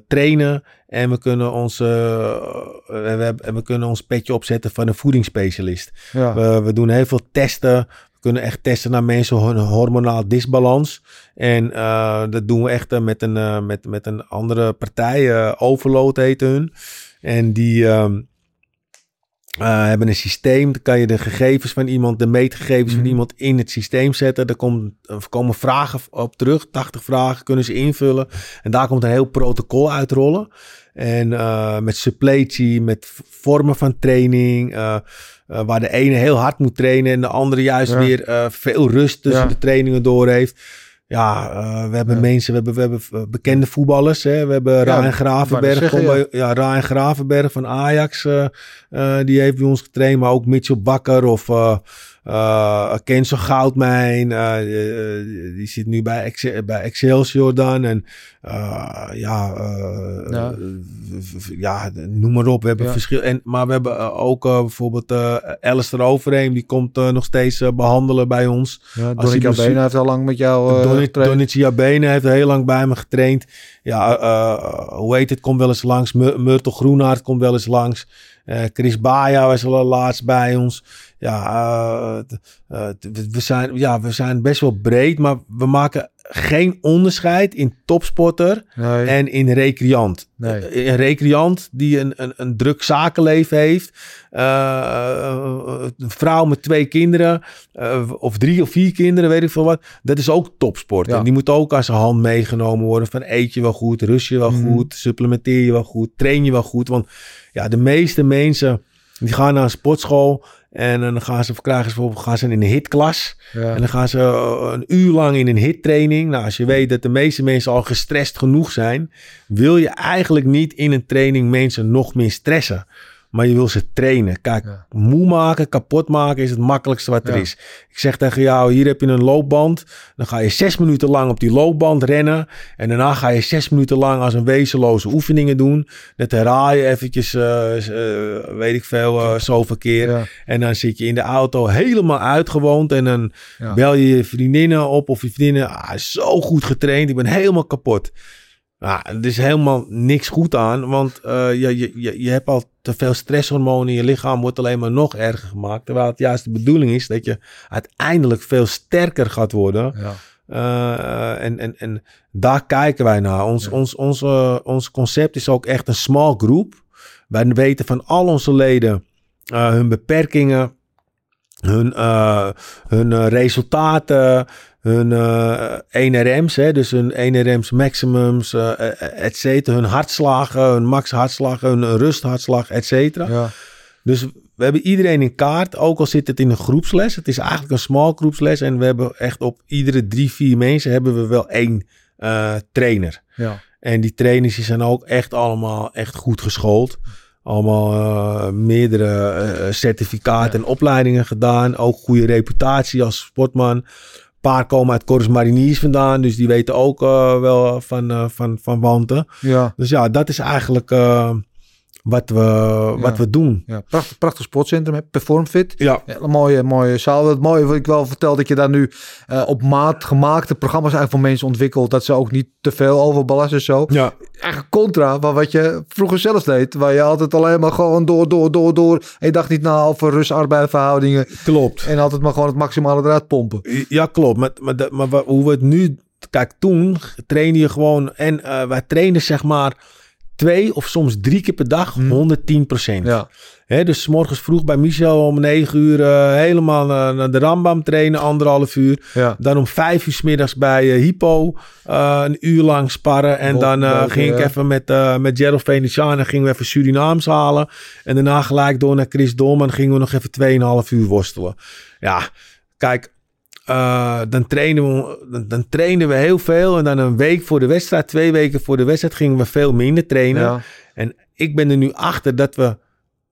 trainen en we kunnen ons, eh, we, hebben- en we kunnen ons petje opzetten van een voedingsspecialist. Ja. We, we doen heel veel testen. We kunnen echt testen naar mensen hun hormonaal disbalans. En eh, dat doen we echt eh, met, een, eh, met, met een andere partij. Overload heet hun. En die ehm, eh, hebben een systeem. Dan kan je de gegevens van iemand, de meetgegevens van Mhm. iemand in het systeem zetten. Er, komt, er komen vragen op terug. 80 vragen kunnen ze invullen. En daar komt een heel protocol uitrollen. En eh, met suppletie, met vormen van training. eh, eh, waar de ene heel hard moet trainen en de andere juist Ja. weer veel rust tussen Ja. de trainingen door heeft. Ja, we hebben Ja. mensen, we hebben, we hebben bekende voetballers. Hè? We hebben Ryan Gravenberg. zeggen, bij- ja. Ryan Gravenberg van Ajax. die heeft bij ons getraind. Maar ook Mitchell Bakker of uh, Kenzo Goudmijn. eh, eh, die zit nu bij, bij Excelsior dan. En eh, ja, eh, Ja. ja, noem maar op. We hebben Ja. verschil. En, maar we hebben eh, ook eh, bijvoorbeeld eh Alistair Overeem. Die komt eh, nog steeds eh, behandelen bij ons. Ja, Donny dus- Cabena heeft al lang met jou eh Donny- getraind. Donny Abene heeft heel lang bij me getraind. Ja, eh, hoe heet het? Komt wel eens langs. Myrtle Groenhart komt wel eens langs. Eh, Chris Baja was al laatst bij ons. Ja, eh, eh, we- zijn, ja, we zijn best wel breed, maar we maken geen onderscheid in topsporter Nee. en in recreant. Nee. Een recreant die een, een, een druk zakenleven heeft. een vrouw met twee kinderen. of drie of vier kinderen, weet ik veel wat. Dat is ook topsport. Ja. En die moet ook aan zijn hand meegenomen worden. Van eet je wel goed, rust je wel Mhm. goed, supplementeer je wel goed, train je wel goed. Want ja, de meeste mensen die gaan naar een sportschool. En dan gaan ze, krijgen ze bijvoorbeeld gaan ze in een hitklas. Ja. En dan gaan ze eh, een uur lang in een hittraining. Nou, als je weet dat de meeste mensen al gestrest genoeg zijn, wil je eigenlijk niet in een training mensen nog meer stressen. Maar je wil ze trainen. Kijk, Ja. moe maken, kapot maken is het makkelijkste wat er Ja. is. Ik zeg tegen jou, hier heb je een loopband. Dan ga je zes minuten lang op die loopband rennen. En daarna ga je zes minuten lang als een wezenloze oefeningen doen. Dat herhaal je eventjes, eh, eh, weet ik veel, eh, zoveel keer. Ja. En dan zit je in de auto helemaal uitgewoond. En dan bel je je vriendinnen op of je vriendinnen. Ah, zo goed getraind. Ik ben helemaal kapot. Nou, er is helemaal niks goed aan. Want eh, je, je, je, je hebt al te veel stresshormonen in je lichaam. Wordt alleen maar nog erger gemaakt. Terwijl het juist de bedoeling is dat je uiteindelijk veel sterker gaat worden. Ja. Eh, en, en, en daar kijken wij naar. Ons, Ja. ons, ons, eh, ons concept is ook echt een small group. Wij weten van al onze leden hun beperkingen, hun, eh, hun eh, resultaten, hun eh, NRM's, hè, dus hun NRM's maximums, et cetera. Hun hartslagen, hun max hartslagen, hun rusthartslag, et cetera. Ja. Dus we hebben iedereen in kaart, ook al zit het in een groepsles. Het is eigenlijk een small groepsles en we hebben echt op iedere drie, vier mensen hebben we wel één trainer. Ja. En die trainers die zijn ook echt allemaal echt goed geschoold. Allemaal eh, meerdere eh, certificaten en opleidingen gedaan. Ook goede reputatie als sportman. Een paar komen uit Corus Mariniers vandaan. Dus die weten ook eh, wel van, van, van wanten. Ja. Dus ja, dat is eigenlijk wat, we, wat we doen. Ja. Prachtig, prachtig sportcentrum, hè? Performfit. Ja, een mooie, mooie zaal. Het mooie wat ik wel vertel dat je daar nu eh, op maat gemaakte programma's eigenlijk voor mensen ontwikkelt. Dat ze ook niet te veel overbelast en zo. ja, Eigenlijk contra van wat je vroeger zelf deed. Waar je altijd alleen maar gewoon door, door, door, door. En je dacht niet na over rust-arbeidverhoudingen. klopt. En altijd maar gewoon het maximale eruit pompen. Ja, klopt. Maar, maar, maar hoe we het nu... Kijk, toen trainde je gewoon... En eh, wij trainen zeg maar twee of soms drie keer per dag 110 procent. Ja. Dus morgens vroeg bij Michel om 9 uur eh, helemaal naar, naar de Rambam trainen, anderhalf uur. Ja. Dan om vijf uur 's middags bij eh, Hypo eh, een uur lang sparren. En Bot- dan ging ik even met, met Gerald Venetiaan en gingen we even Surinaams halen. En daarna gelijk door naar Chris Dolman gingen we nog even 2,5 uur worstelen. Ja, kijk, eh, dan, trainen we, dan, dan trainen we heel veel. En dan een week voor de wedstrijd, twee weken voor de wedstrijd gingen we veel minder trainen. Ja. En ik ben er nu achter dat we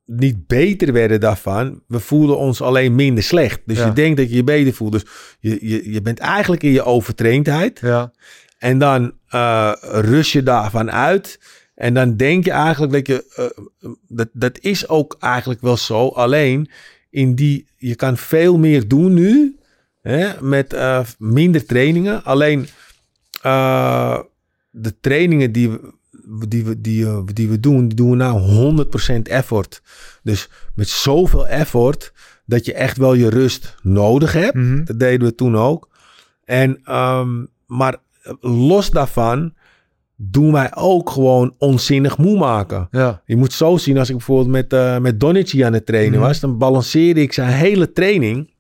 niet beter werden daarvan. We voelen ons alleen minder slecht. Dus Ja. je denkt dat je je beter voelt. Dus je, je, je bent eigenlijk in je overtraindheid. Ja. En dan eh, rust je daarvan uit. En dan denk je eigenlijk dat je... eh, dat, dat is ook eigenlijk wel zo. Alleen in die... Je kan veel meer doen nu. Hè, met eh, minder trainingen. Alleen eh, de trainingen die we, die we, die, eh, die we doen, die doen we nou 100% effort. Dus met zoveel effort dat je echt wel je rust nodig hebt. Mhm. Dat deden we toen ook. En, ehm, maar los daarvan doen wij ook gewoon onzinnig moe maken. Ja. Je moet zo zien, als ik bijvoorbeeld met, eh met Donici aan het trainen Mhm. was, dan balanceerde ik zijn hele training.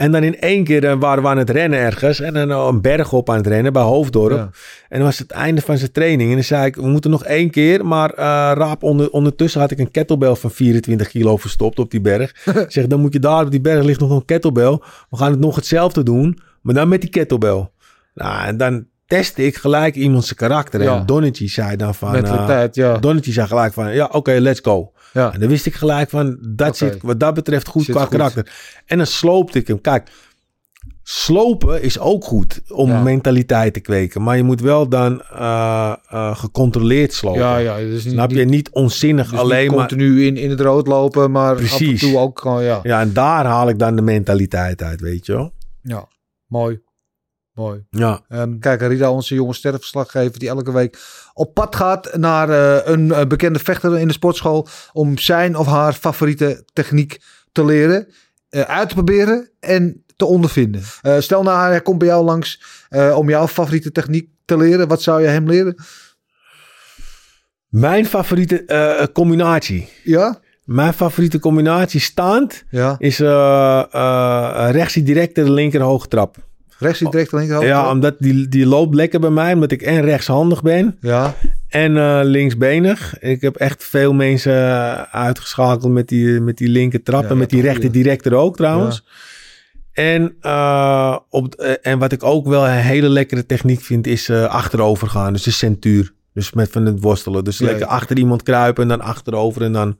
En dan in één keer eh, waren we aan het rennen ergens en dan een berg op aan het rennen bij Hoofddorp. Ja. En dan was het einde van zijn training. En dan zei ik, we moeten nog één keer. Maar eh, Raap, onder, ondertussen had ik een kettlebell van 24 kilo verstopt op die berg. ik zeg, dan moet je daar op die berg ligt nog een kettlebell. We gaan het nog hetzelfde doen, maar dan met die kettlebell. Nou, en dan testte ik gelijk iemand zijn karakter. Ja. En Donici zei dan van... eh, Mentaliteit, ja. Donici zei gelijk van, ja, oké, let's go. Ja. En dan wist ik gelijk van, dat zit wat dat betreft goed Zit qua goed. karakter. En dan sloopte ik hem. Kijk, slopen is ook goed om Ja. mentaliteit te kweken. Maar je moet wel dan eh, eh, gecontroleerd slopen. Ja, ja. Dus niet, Snap je? Niet onzinnig dus alleen niet maar... continu in, in het rood lopen, maar af en Precies. toe ook gewoon, ja. Ja, en daar haal ik dan de mentaliteit uit, weet je wel. Ja, mooi. Mooi. Ja. Ehm, kijk, Rida, onze jonge sterrenverslaggever, die elke week op pad gaat naar eh, een eh, bekende vechter in de sportschool om zijn of haar favoriete techniek te leren, eh, uit te proberen en te ondervinden. Stel nou, hij komt bij jou langs om jouw favoriete techniek te leren. Wat zou je hem leren? Mijn favoriete combinatie. Ja? Mijn favoriete combinatie staand Ja. is eh eh rechts die directe de linker. Rechts die direct linkerhand? Ja, omdat die, die loopt lekker bij mij. Omdat ik en rechtshandig ben Ja. en eh, linksbenig. Ik heb echt veel mensen eh, uitgeschakeld met die, met die linker trap. Ja, en met die rechter directe ook trouwens. En, eh, op, en wat ik ook wel een hele lekkere techniek vind, is achterover gaan. Dus de centuur. Dus met van het worstelen. Dus Ja, lekker achter iemand kruipen en dan achterover. En dan,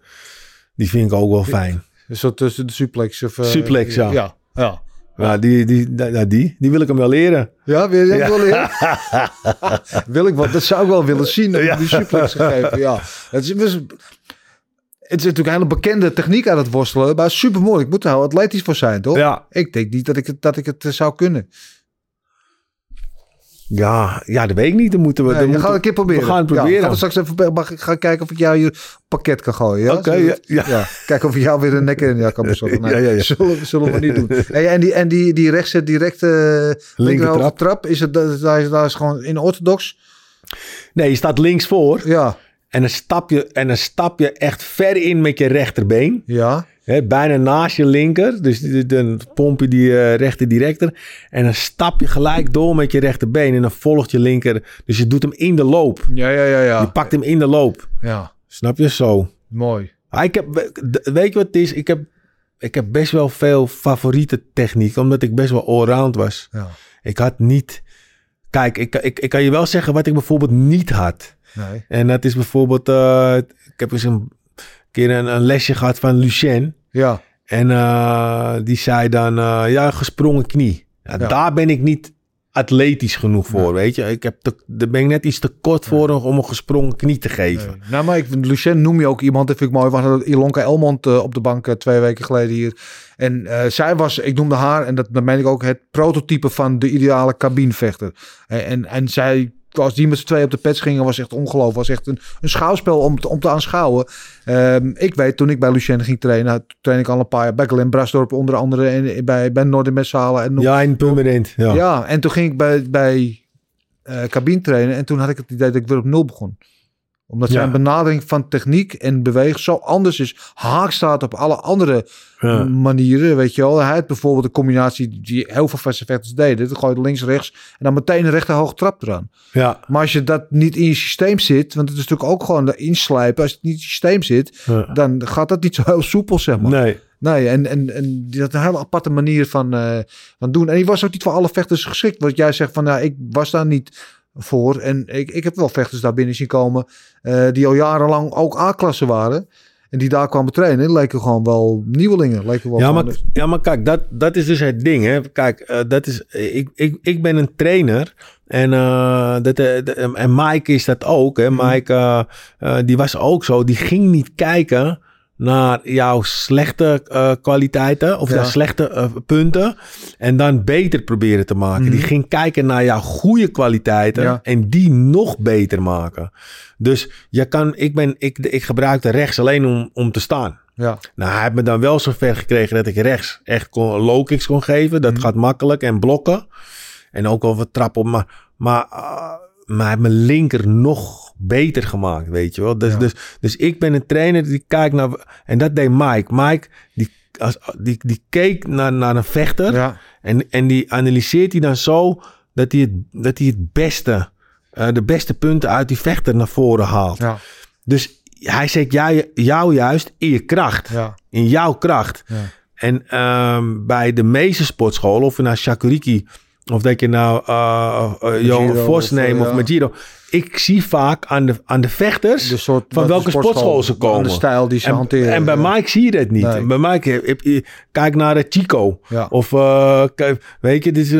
die vind ik ook wel fijn. Soort tussen de suplex. Of, Suplex, ja. Ja. Ja. Ja, die, die, nou, die, die wil ik hem wel leren. Ja, wil je dat wel leren? wil ik wel. Dat zou ik wel willen zien. om Die suplex gegeven. Ja. Het is, het is het is natuurlijk een hele bekende techniek aan het worstelen. Maar super mooi. Ik moet er atletisch voor zijn, toch? Ja. Ik denk niet dat ik het, dat ik het eh, zou kunnen. Ja, ja, dat weet ik niet. Dan moeten we, Nee, dan we gaan het een keer proberen. We gaan het Ja, proberen. gaan we straks even, mag ik gaan kijken of ik jou hier een pakket kan gooien. Ja? Oké, ja, ja. Kijken of ik jou weer een nek in ja, kan bezorgen. Nee, Ja, ja, ja. Zullen, zullen we niet doen. Hey, en die, en die, die rechtse directe linkerhoge trap. trap, is het, dat, dat is, dat is gewoon in orthodox? Nee, je staat links voor. Ja, En dan stap je, en dan stap je echt ver in met je rechterbeen. ja. Bijna naast je linker. Dus dan pomp je die eh, rechter directer. En dan stap je gelijk door met je rechterbeen. En dan volgt je linker. Dus je doet hem in de loop. Ja, ja, ja, Je ja. pakt hem in de loop. Ja, Snap je? Zo. mooi. Ah, ik heb, we- weet je wat het is? Ik heb, ik heb best wel veel favoriete technieken. Omdat ik best wel allround was. Ja, Ik had niet... Kijk, ik, ik, ik kan je wel zeggen wat ik bijvoorbeeld niet had. nee. En dat is bijvoorbeeld... eh, ik heb eens een keer een, een lesje gehad van Lucien. Ja, En eh, die zei dan, eh, ja, gesprongen knie. Ja, Ja. Daar ben ik niet atletisch genoeg voor, weet je. Ik heb te, daar ben ik net iets te kort voor om een gesprongen knie te geven. nee. Nou, maar ik, Lucien noem je ook iemand, dat vind ik mooi. Hadden Ilonka Elmond eh, op de bank twee weken geleden hier. En zij was, ik noemde haar, en dat, dat meen ik ook, het prototype van de ideale cabinevechter. En, en zij, als die met z'n twee op de pets gingen, was echt ongelooflijk. Was echt een, een schouwspel om te, om te aanschouwen. Ehm, ik weet, toen ik bij Lucien ging trainen, train ik al een paar jaar bij Glen Brasdorp onder andere. En bij, bij. En nog- Ja, in Purmerend. Ja. ja, en toen ging ik bij, bij eh cabine trainen en toen had ik het idee dat ik weer op nul begon. Omdat Ja. zijn benadering van techniek en bewegen zo anders is. Haak staat op alle andere Ja. manieren, weet je wel. Hij had bijvoorbeeld een combinatie die heel veel vaste vechters deden. Dan gooi je links, rechts en dan meteen een rechter hoge trap eraan. Ja. Maar als je dat niet in je systeem zit, want het is natuurlijk ook gewoon de inslijpen. Als het niet in je systeem zit, Ja. dan gaat dat niet zo heel soepel, zeg maar. Nee. Nee, en, en, en die had een hele aparte manier van, eh, van doen. En die was ook niet voor alle vechters geschikt. Want jij zegt van, ja, ik was daar niet voor. En ik, ik heb wel vechters daar binnen zien komen... eh, die al jarenlang ook A-klasse waren. En die daar kwamen trainen. Leken gewoon wel nieuwelingen. Leken wel Ja, maar, ja, maar kijk, dat, dat is dus het ding. Hè. Kijk, eh, dat is, ik, ik, ik ben een trainer. En, eh, dat, eh, en Mike is dat ook. Hè. Mike, eh, eh, die was ook zo. Die ging niet kijken naar jouw slechte eh, kwaliteiten of Ja. jouw slechte eh, punten en dan beter proberen te maken. Die ging kijken naar jouw goede kwaliteiten Ja. en die nog beter maken. Dus je kan, ik, ben, ik, ik gebruikte rechts alleen om, om te staan. Ja, Nou, hij heeft me dan wel zo ver gekregen dat ik rechts echt kon, low kicks kon geven. Dat gaat makkelijk en blokken. En ook wel wat trappen op. Maar, maar, ah, maar mijn linker nog beter gemaakt, weet je wel. Dus, Ja. dus, dus ik ben een trainer die kijkt naar... En dat deed Mike. Mike, die, als, die, die keek naar, naar een vechter. ja, En, en die analyseert hij dan zo dat hij het, dat hij het beste... eh, de beste punten uit die vechter naar voren haalt. ja, Dus hij zet jou, jou juist in je kracht. In jouw kracht. Ja. En ehm, bij de meeste sportscholen, of je nou Shakuriki... of dat je nou uh, uh, Vos of, neemt eh, of ja. Majiro... Ik zie vaak aan de, aan de vechters De soort, van welke sportschool ze komen. De stijl die ze en, hanteren. en bij ja. Mike zie je dat niet. Nee. Bij Mike, heb, heb je- kijk naar de Chico. Ja. Of, eh, weet je, dit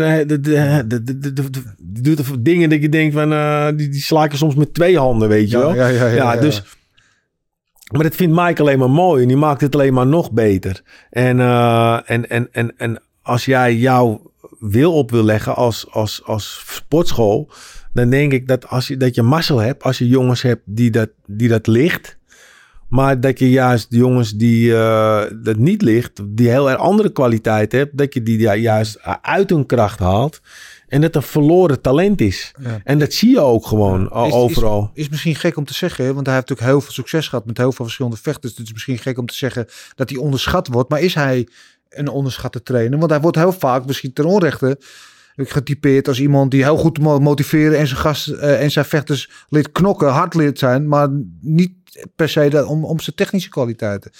doet dingen dat je denkt van, eh, die, die sla er soms met twee handen, weet je Ja, wel. ja, ja, ja, ja. dus, maar dat vindt Mike alleen maar mooi en die maakt het alleen maar nog beter. En, eh, en, en, en, en als jij jouw wil op wil leggen als, als, als sportschool, dan denk ik dat, als je, dat je mazzel hebt als je jongens hebt die dat, die dat ligt. Maar dat je juist jongens die eh, dat niet ligt, die heel erg andere kwaliteit hebt, dat je die ja, juist uit hun kracht haalt. En dat een verloren talent is. Ja. En dat zie je ook gewoon Is- overal. Is, is misschien gek om te zeggen, want hij heeft natuurlijk heel veel succes gehad met heel veel verschillende vechters. Dus het is misschien gek om te zeggen dat hij onderschat wordt. Maar is hij een onderschatte trainer? Want hij wordt heel vaak misschien ten onrechte getypeerd als iemand die heel goed mo- motiveren en zijn gast eh, en zijn vechters leert knokken, hard leert zijn, maar niet per se dat, om, om zijn technische kwaliteiten.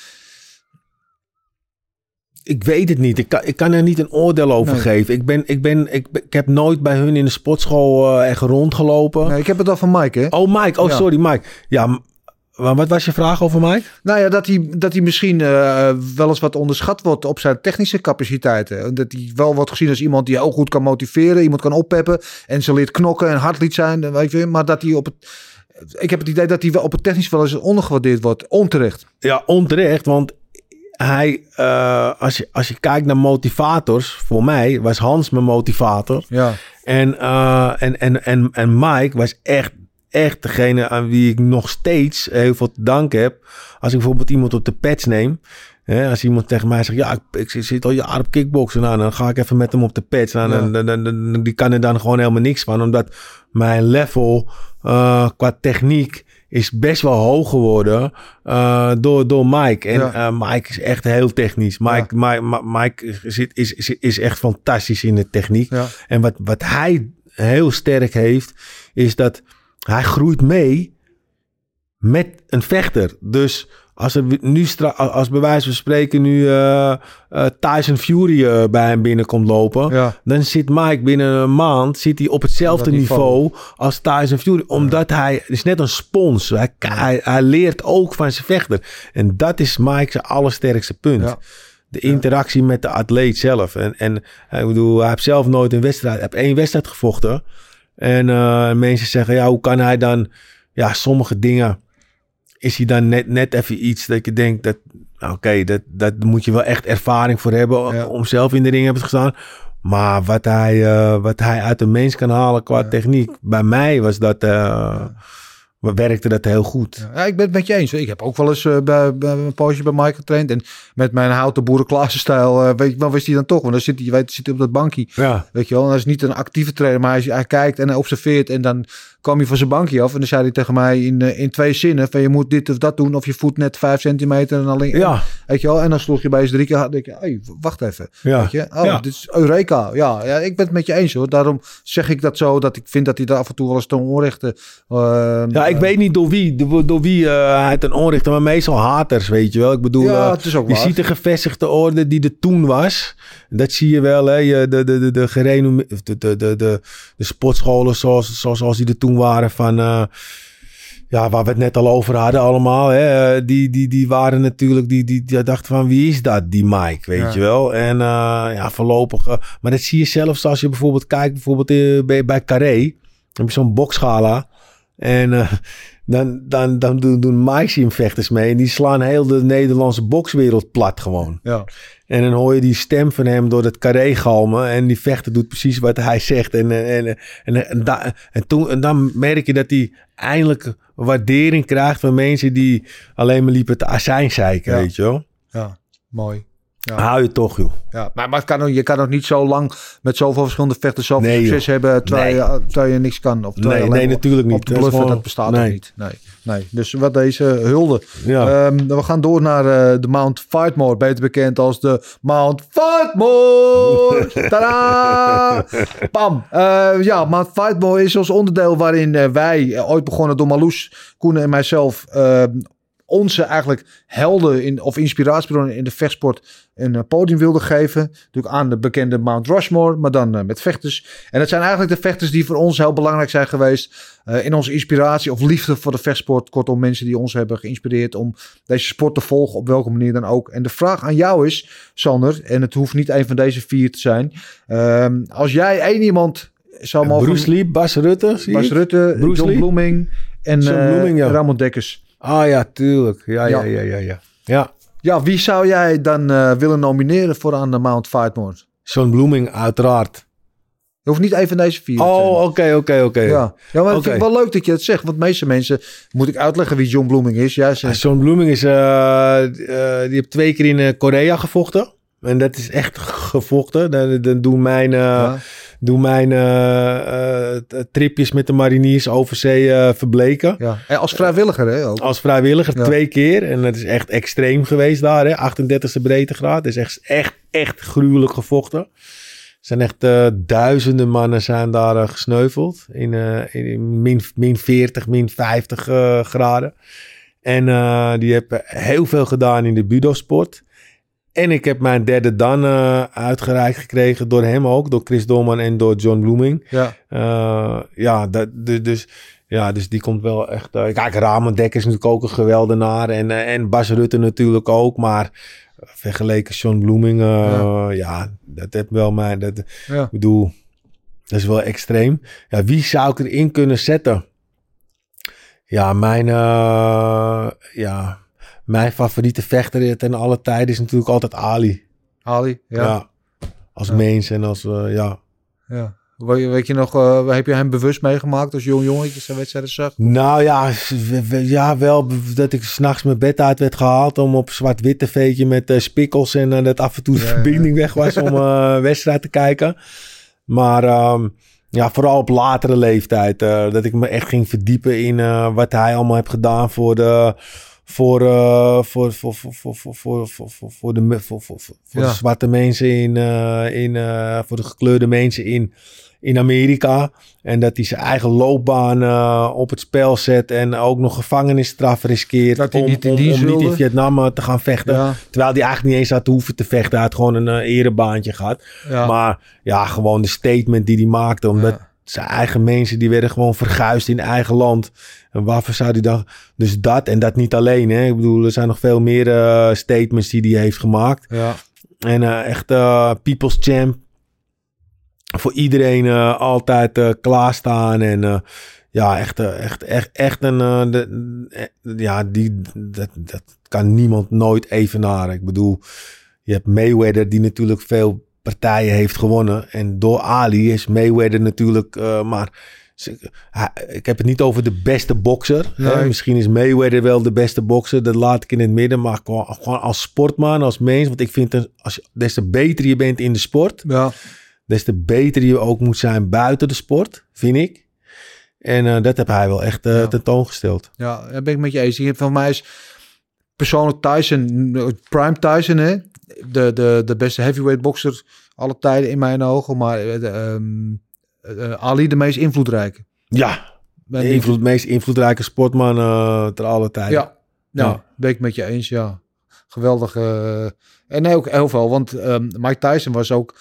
Ik weet het niet. Ik kan, ik kan er niet een oordeel over Nee. geven. Ik, ben, ik, ben, ik, heb nooit bij hun in de sportschool eh, echt rondgelopen. Nee, ik heb het al van Mike, hè? Oh, Mike. Oh, Ja. sorry, Mike. Ja, maar wat was je vraag over Mike? Nou ja, dat hij, dat hij misschien eh, wel eens wat onderschat wordt op zijn technische capaciteiten. En Dat hij wel wordt gezien als iemand die heel goed kan motiveren, iemand kan oppeppen en ze leert knokken en hard liet zijn. Weet je, maar dat hij op het. Ik heb het idee dat hij wel op het technisch wel eens ondergewaardeerd wordt. Onterecht. Ja, onterecht, want hij, eh, als, je, als je kijkt naar motivators, voor mij was Hans mijn motivator. Ja. En, eh, en, en, en, en Mike was echt, echt degene aan wie ik nog steeds heel veel te danken heb. Als ik bijvoorbeeld iemand op de patch neem. Hè, als iemand tegen mij zegt, ja, ik, ik zit al jaren op kickboksen. Nou, dan ga ik even met hem op de patch. Nou, Ja. dan, dan, die kan er dan gewoon helemaal niks van. Omdat mijn level eh, qua techniek is best wel hoog geworden eh, door, door Mike. En Ja. eh, Mike is echt heel technisch. Mike, Mike, Mike, Mike zit, is, is, is echt fantastisch in de techniek. En wat, wat hij heel sterk heeft, is dat hij groeit mee met een vechter. Dus als er nu stra- als bij wijze van spreken nu eh, Tyson Fury eh, bij hem binnenkomt lopen, Ja. dan zit Mike binnen een maand zit hij op hetzelfde niveau. niveau als Tyson Fury, omdat hij is net een spons. Hij, hij, hij leert ook van zijn vechter. En dat is Mike zijn allersterkste punt. Ja. De interactie met de atleet zelf. En, en ik bedoel, hij heeft zelf nooit een wedstrijd. Hij heeft één wedstrijd gevochten. En eh, mensen zeggen, ja, hoe kan hij dan... Ja, sommige dingen is hij dan net, net even iets dat je denkt dat... Oké, dat, dat moet je wel echt ervaring voor hebben Ja. om zelf in de ring hebben te staan. Maar wat hij, eh, wat hij uit een mens kan halen qua techniek. Bij mij was dat... eh, werkte dat heel goed. Ja, ik ben het met je eens. Ik heb ook wel eens eh, bij, bij een poosje bij Mike getraind. En met mijn houten boerenklaasenstijl, eh weet je, wat wist hij dan toch? Want dan zit hij, je weet, zit hij op dat bankje. Ja, Weet je wel, en hij is niet een actieve trainer, maar hij, hij kijkt en hij observeert. En dan kwam hij van zijn bankje af. En dan zei hij tegen mij in, eh, in twee zinnen: van je moet dit of dat doen. Of je voet net vijf centimeter en alleen. ja, Weet je wel, en dan sloeg je bij eens drie keer. hard. denk je, hey, wacht even. ja. Weet je? Oh, Ja. dit is Eureka. Ja, ja, ik ben het met je eens hoor. Daarom zeg ik dat zo, dat ik vind dat hij daar af en toe wel eens ten onrechte. eh, Ja, ik weet niet door wie, door, door wie eh, hij ten onrechte, maar meestal haters, weet je wel. Ik bedoel, Ja, eh, het is ook je waar. ziet de gevestigde orde die er toen was. Dat zie je wel, hè. Je, de, de, de, de, of de, de, de, de, de sportscholen zoals, zoals, zoals die er toen waren van... eh, ja, waar we het net al over hadden allemaal. Hè, eh, die, die, die waren natuurlijk, die, die, die dachten van wie is dat, die Mike, weet Ja. je wel. En eh, ja, voorlopig. maar dat zie je zelfs als je bijvoorbeeld kijkt, bijvoorbeeld bij, bij Carré. Dan heb je zo'n boksgala. En eh, dan, dan, dan doen, doen vechters mee. En die slaan heel de Nederlandse bokswereld plat gewoon. Ja. En dan hoor je die stem van hem door het carré galmen. En die vechter doet precies wat hij zegt. En, en, en, en, en, da- en, toen, en dan merk je dat hij eindelijk waardering krijgt van mensen die alleen maar liepen te azijn zeiken, Ja. weet je wel. ja, mooi. Ja. Hou je toch, joh. Ja, maar, maar het kan ook, je kan ook niet zo lang met zoveel verschillende vechters zoveel Nee, succes hebben terwijl, Nee. je, terwijl je niks kan. Of Nee, nee, natuurlijk niet. Op de Dat gewoon- dat bestaat nee. ook niet. Nee, nee. Dus wat deze hulde. Ja. Ehm, we gaan door naar eh, de Mount Fightmore, beter bekend als de Mount Fightmore. Tadaa! Pam. Eh, ja, Mount Fightmore is ons onderdeel waarin eh, wij, ooit begonnen door Marloes, Koen en mijzelf, eh, onze eigenlijk helden in, of inspiratiebronnen in de vechtsport een eh, podium wilden geven. Natuurlijk aan de bekende Mount Rushmore, maar dan eh, met vechters. En dat zijn eigenlijk de vechters die voor ons heel belangrijk zijn geweest eh, in onze inspiratie of liefde voor de vechtsport. Kortom, mensen die ons hebben geïnspireerd om deze sport te volgen, op welke manier dan ook. En de vraag aan jou is, Sander, en het hoeft niet een van deze vier te zijn. ehm, als jij één iemand zou mogen... Bruce Lee, Bas Rutte, Bas? Rutte, Bruce John Lee? Bloeming en John Bloeming, ja. Ramon Dekkers. Ah ja, tuurlijk. Ja, ja, Ja. ja, ja. Ja, ja. Wie zou jij dan eh, willen nomineren voor aan de Mount Fightmore? John Bloeming, uiteraard. Je hoeft niet even deze vier. Oh, oké, oké, oké. Ja, ja maar het vind Oké. wel leuk dat je het zegt. Want de meeste mensen, moet ik uitleggen wie John Blooming is? Ja, ze, Ja, John Blooming is, eh, eh, die heeft twee keer in Korea gevochten. En dat is echt gevochten. Dan, dan doen mijn, ja. Doen mijn eh, eh, tripjes met de mariniers over zee eh, verbleken. Ja. En als vrijwilliger hè, ook. Als vrijwilliger Ja. twee keer. En dat is echt extreem geweest daar. Hè? 38e breedtegraad. Dat is echt, echt, echt gruwelijk gevochten. Er zijn echt eh, duizenden mannen zijn daar eh, gesneuveld. In, eh, in min, min 40, min 50 eh, graden. En eh, die hebben heel veel gedaan in de budo-sport. En ik heb mijn derde dan eh, uitgereikt gekregen door hem ook. Door Chris Dolman en door John Blooming. Ja. Eh, ja, dat, dus, ja, dus die komt wel echt... eh, kijk, Ramon Dekker is natuurlijk ook een geweldenaar. En, en Bas Rutte natuurlijk ook. Maar vergeleken John Blooming... eh, ja. dat heeft wel mijn... Dat, Ja. ik bedoel, dat is wel extreem. Ja, wie zou ik erin kunnen zetten? Ja, mijn... ja, mijn favoriete vechter ten alle tijden is natuurlijk altijd Ali. Ali, Ja. ja. als Ja. mens en als... eh, ja, ja. Weet je, nog, eh, heb je hem bewust meegemaakt als jong jongetje zijn wedstrijden zag? Nou ja, ja wel dat ik s'nachts mijn bed uit werd gehaald om op zwart-wit tv'tje met eh, spikkels en dat af en toe de Ja, ja. verbinding weg was om wedstrijd te kijken. Maar ehm, ja, vooral op latere leeftijd dat ik me echt ging verdiepen in wat hij allemaal heeft gedaan voor de voor, eh, voor, voor, voor, voor, voor, voor, voor, voor, de, voor, voor, voor, voor Ja. de zwarte mensen in, eh, in eh, voor de gekleurde mensen in, in Amerika. En dat hij zijn eigen loopbaan op het spel zet en ook nog gevangenisstraf riskeert Dat om, niet in om, om niet in. Vietnam te gaan vechten. Ja. Terwijl hij eigenlijk niet eens had hoeven te vechten. Hij had gewoon een erebaantje gehad. Ja. Maar ja, gewoon de statement die hij maakte. Omdat. Zijn eigen mensen, die werden gewoon verguisd in eigen land. En waarvoor zou hij dan... Dus dat, en dat niet alleen. Hè? Ik bedoel, er zijn nog veel meer eh, statements die hij heeft gemaakt. ja. En eh, echt eh, people's champ. Voor iedereen altijd klaarstaan. En ja, echt, echt, echt, echt een... de, ja, die, dat, dat kan niemand nooit evenaren. Ik bedoel, je hebt Mayweather die natuurlijk veel partijen heeft gewonnen. En door Ali is Mayweather natuurlijk eh, maar... Ik heb het niet over de beste bokser. Nee. Misschien is Mayweather wel de beste bokser. Dat laat ik in het midden. Maar gewoon, als sportman, als mens. Want ik vind, als je, des te beter je bent in de sport... ja. des te beter je ook moet zijn buiten de sport, vind ik. En eh, dat heb hij wel echt eh, Ja. tentoongesteld. Ja, daar ben ik met je eens. Van mij is persoonlijk Tyson, Prime Tyson, hè? De, de, de beste heavyweight boxer alle tijden in mijn ogen. Maar eh, de, ehm, eh, Ali de meest invloedrijke. Ja, de invloed, meest invloedrijke sportman eh ter alle tijden. Ja, Ja. ben ik met je eens, ja. Geweldig. en nee, ook heel veel, want ehm, Mike Tyson was ook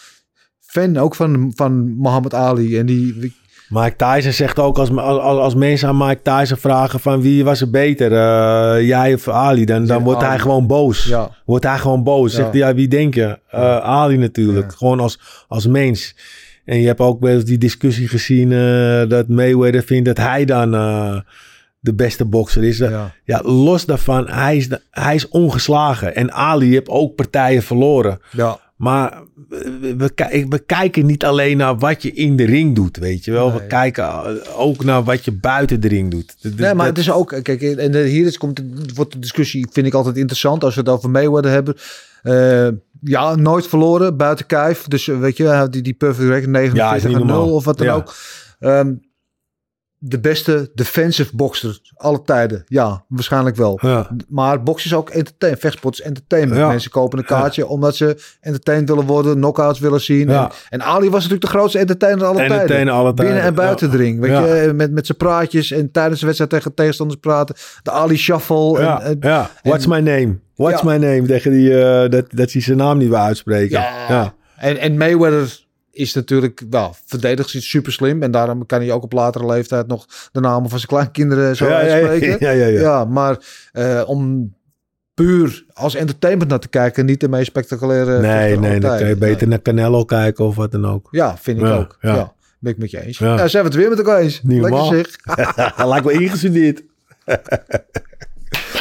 fan ook van, van Muhammad Ali. En die, Mike Tyson zegt ook, als, als, als mensen aan Mike Tyson vragen van wie was er beter, eh, jij of Ali, dan, dan wordt Ali. hij gewoon boos. ja, Wordt hij gewoon boos. Zegt hij, ja, wie denk je? Eh, Ali natuurlijk. Gewoon als, als mens. En je hebt ook wel eens die discussie gezien eh, dat Mayweather vindt dat hij dan de beste bokser is. Ja. ja, los daarvan, hij is, hij is ongeslagen. En Ali heeft ook partijen verloren. ja. Maar we, we, ki- we kijken niet alleen naar wat je in de ring doet, weet je wel. We kijken eh, ook naar wat je buiten de ring doet. Nee, maar dat- het is ook, kijk, en de- hier is, komt, wordt de discussie, vind ik altijd interessant als we het over Mayweather hebben. Eh, ja, nooit verloren, buiten kijf. Dus eh, weet je, die, die perfect record, Ja, is 49 niet en 0 normaal. of wat dan Ja. ook. Ehm, de beste defensive boxer alle tijden. Ja, waarschijnlijk wel. Ja. Maar boksen is ook entertain. Vechtsport is entertainment. Ja. Mensen kopen een kaartje omdat ze entertained willen worden, knockouts willen zien. Ja. En, en Ali was natuurlijk de grootste entertainer alle tijden. Entertainen alle tijden. Binnen en buiten de ring. Weet je, met, met zijn praatjes en tijdens de wedstrijd tegen tegenstanders praten. De Ali Shuffle. Ja, en. What's my name? What's my name? Tegen die, eh, dat, dat hij zijn naam niet wil uitspreken. Ja. ja. En, en Mayweather is natuurlijk, wel, verdedigd is super slim. En daarom kan hij ook op latere leeftijd nog de namen van zijn kleinkinderen zo Ja, ja, ja, uitspreken. ja, ja, ja. maar eh, om puur als entertainment naar te kijken, niet de meest spectaculaire. Nee, nee, dan kan je beter naar Canelo kijken of wat dan ook. Ja, vind ik ook. Ja. ben ik met je eens. Ja. Ja. zijn we het weer met elkaar eens. Niet Lekker zeg. Lijkt wel ingestudeerd.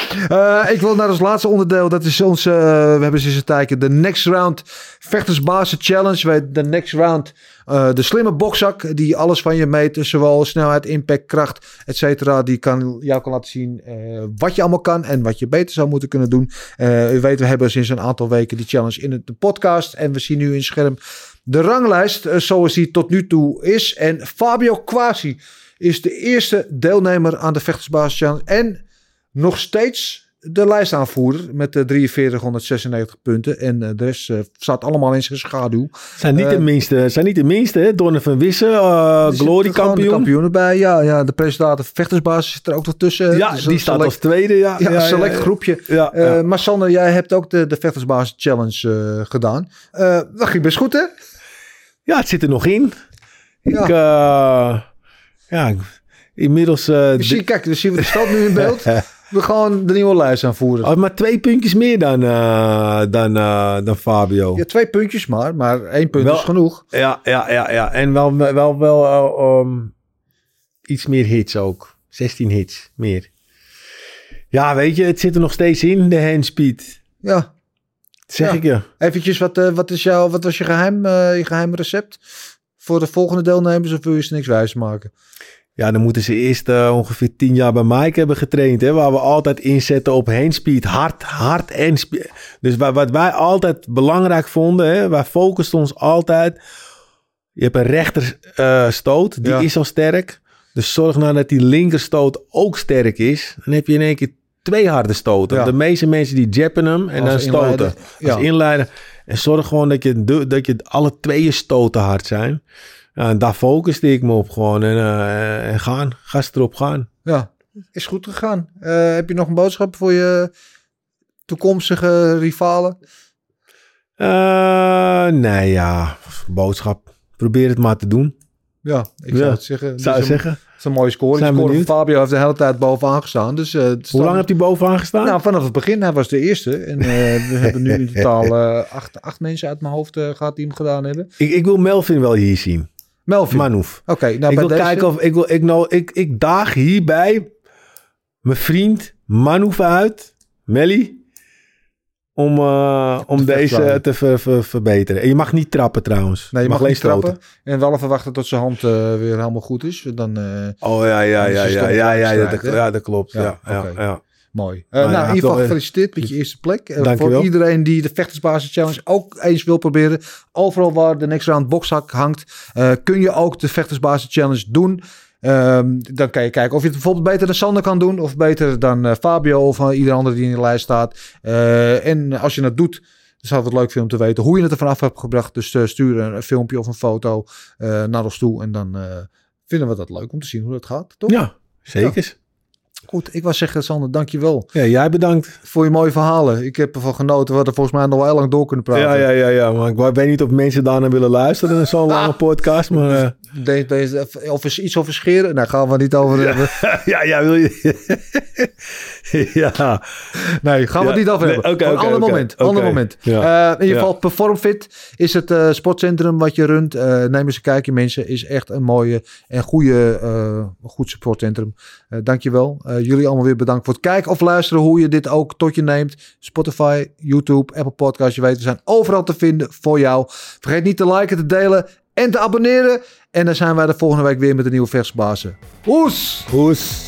Eh, ik wil naar ons laatste onderdeel. Dat is onze, eh, we hebben sinds een tijdje de Next Round Vechtersbazen Challenge. Wij- De Next Round, eh, de slimme bokzak die alles van je meet. Zowel snelheid, impact, kracht, et cetera. Die kan, jou kan laten zien wat je allemaal kan en wat je beter zou moeten kunnen doen. U weet, we hebben sinds een aantal weken die challenge in de podcast. En we zien nu in scherm de ranglijst zoals die tot nu toe is. En Fabio Quasi is de eerste deelnemer aan de Vechtersbasis Challenge. En nog steeds de lijstaanvoerder met de 4396 punten. En eh, de rest eh, staat allemaal in zijn schaduw. Zijn niet, de Eh, minste, zijn niet de minste, hè? Van Wissen, uh, glory kampioen. kampioenen bij. Ja, ja, de presentator Vechtersbasis zit er ook nog tussen. Ja, Dus die staat select- als tweede. Ja, Ja, een select ja. groepje. Ja, Eh, ja. Maar Sander, jij hebt ook de, de Vechtersbasis Challenge eh, gedaan. Eh, dat ging best goed, hè? ja, het zit er nog in. Ja. Ik, eh, ja, inmiddels... eh, We zien, kijk, we zien de stand nu in beeld. We gaan de nieuwe lijst aanvoeren. Oh, maar twee puntjes meer dan, eh, dan, eh, dan Fabio. Ja, twee puntjes maar, maar één punt Wel- is genoeg. Ja, ja, ja, ja. En wel, wel, wel eh, um, iets meer hits ook. 16 hits meer. Ja, weet je, het zit er nog steeds in, de handspeed. Ja, Dat zeg Ja. ik je. eventjes, wat, wat, is jouw, wat was je geheim, eh, je geheim recept voor de volgende deelnemers? Of wil je ze niks wijs maken? Ja, dan moeten ze eerst eh, ongeveer 10 jaar bij Mike hebben getraind. Hè, waar we altijd inzetten op handspeed. Hard, hard en speed. Dus wa- wat wij altijd belangrijk vonden. Hè, wij focusten ons altijd. Je hebt een rechter eh, stoot. Die Ja. is al sterk. Dus zorg nou dat die linkerstoot ook sterk is. Dan heb je in één keer twee harde stoten. Ja. De meeste mensen die jappen hem en Als dan stoten. inleider, ja. Als inleider. En zorg gewoon dat je, dat je alle twee stoten hard zijn. Ja, en daar focuste ik me op gewoon. En, eh, en gaan. Gast erop gaan. Ja, is goed gegaan. Eh, heb je nog een boodschap voor je toekomstige rivalen? Eh, nee, ja. Boodschap. Probeer het maar te doen. Ja, ik Ja, zou het zeggen. Zou een- zeggen. Het is een mooie score. Zijn. Fabio heeft de hele tijd bovenaan gestaan. Dus, Hoe lang heb je bovenaan gestaan? Nou, vanaf het begin. Hij was de eerste. En we hebben nu in totaal acht, acht mensen uit mijn hoofd eh, gehad die hem gedaan hebben. ik, ik wil Melvin wel hier zien. Melvin. Manouf. Oké, nou ik wil deze... kijken of ik wil. Ik, nou, ik, ik daag hierbij mijn vriend Manouf uit, Melly. Om, eh, om deze te ver- ver- verbeteren. En je mag niet trappen trouwens. Nee, je mag, alleen niet trappen. stoten. En wel even wachten tot zijn hand eh, weer helemaal goed is. Dan, eh, Oh ja, ja, ja, ja, ja, ja, ja, dat, ja, dat klopt. Ja, Ja, ja. Mooi. Eh, Nou nou, in ieder geval eh, gefeliciteerd met je eerste plek. Eh, voor iedereen die de Vechtersbasis Challenge ook eens wil proberen. Overal waar de Next Round boxzak hangt, kun je ook de Vechtersbasis Challenge doen. Ehm, dan kan je kijken of je het bijvoorbeeld beter dan Sander kan doen. Of beter dan Fabio of uh, ieder ander die in de lijst staat. En als je dat doet, dan zou het leuk vinden om te weten hoe je het er vanaf hebt gebracht. Dus stuur een, filmpje of een foto naar ons toe. En dan vinden we dat leuk om te zien hoe dat gaat. Toch? Ja, zeker. Goed, ik was zeggen Sander, dankjewel Ja, jij bedankt. voor je mooie verhalen. Ik heb ervan genoten. We hadden volgens mij nog wel heel lang door kunnen praten. Ja, ja, ja, ja. Maar ik weet niet of mensen daarna willen luisteren naar zo'n lange podcast. Maar eh, of is iets over scheren? Nou, gaan we het niet over hebben. ja, ja, wil je... ja. Nee, gaan we Ja, het niet over nee, hebben. oké, Een oké, ander moment. Ander moment. Ja. Eh, in ieder Ja. geval, Performfit is het eh, sportcentrum wat je runt. Neem eens een kijkje, mensen. Is echt een mooie en goede, goed sportcentrum. Dankjewel. Eh jullie allemaal weer bedankt voor het kijken of luisteren. Hoe je dit ook tot je neemt. Spotify, YouTube, Apple Podcasts. Je weet, we zijn overal te vinden voor jou. Vergeet niet te liken, te delen en te abonneren. En dan zijn wij de volgende week weer met een nieuwe versbazen. Oes! Hoes.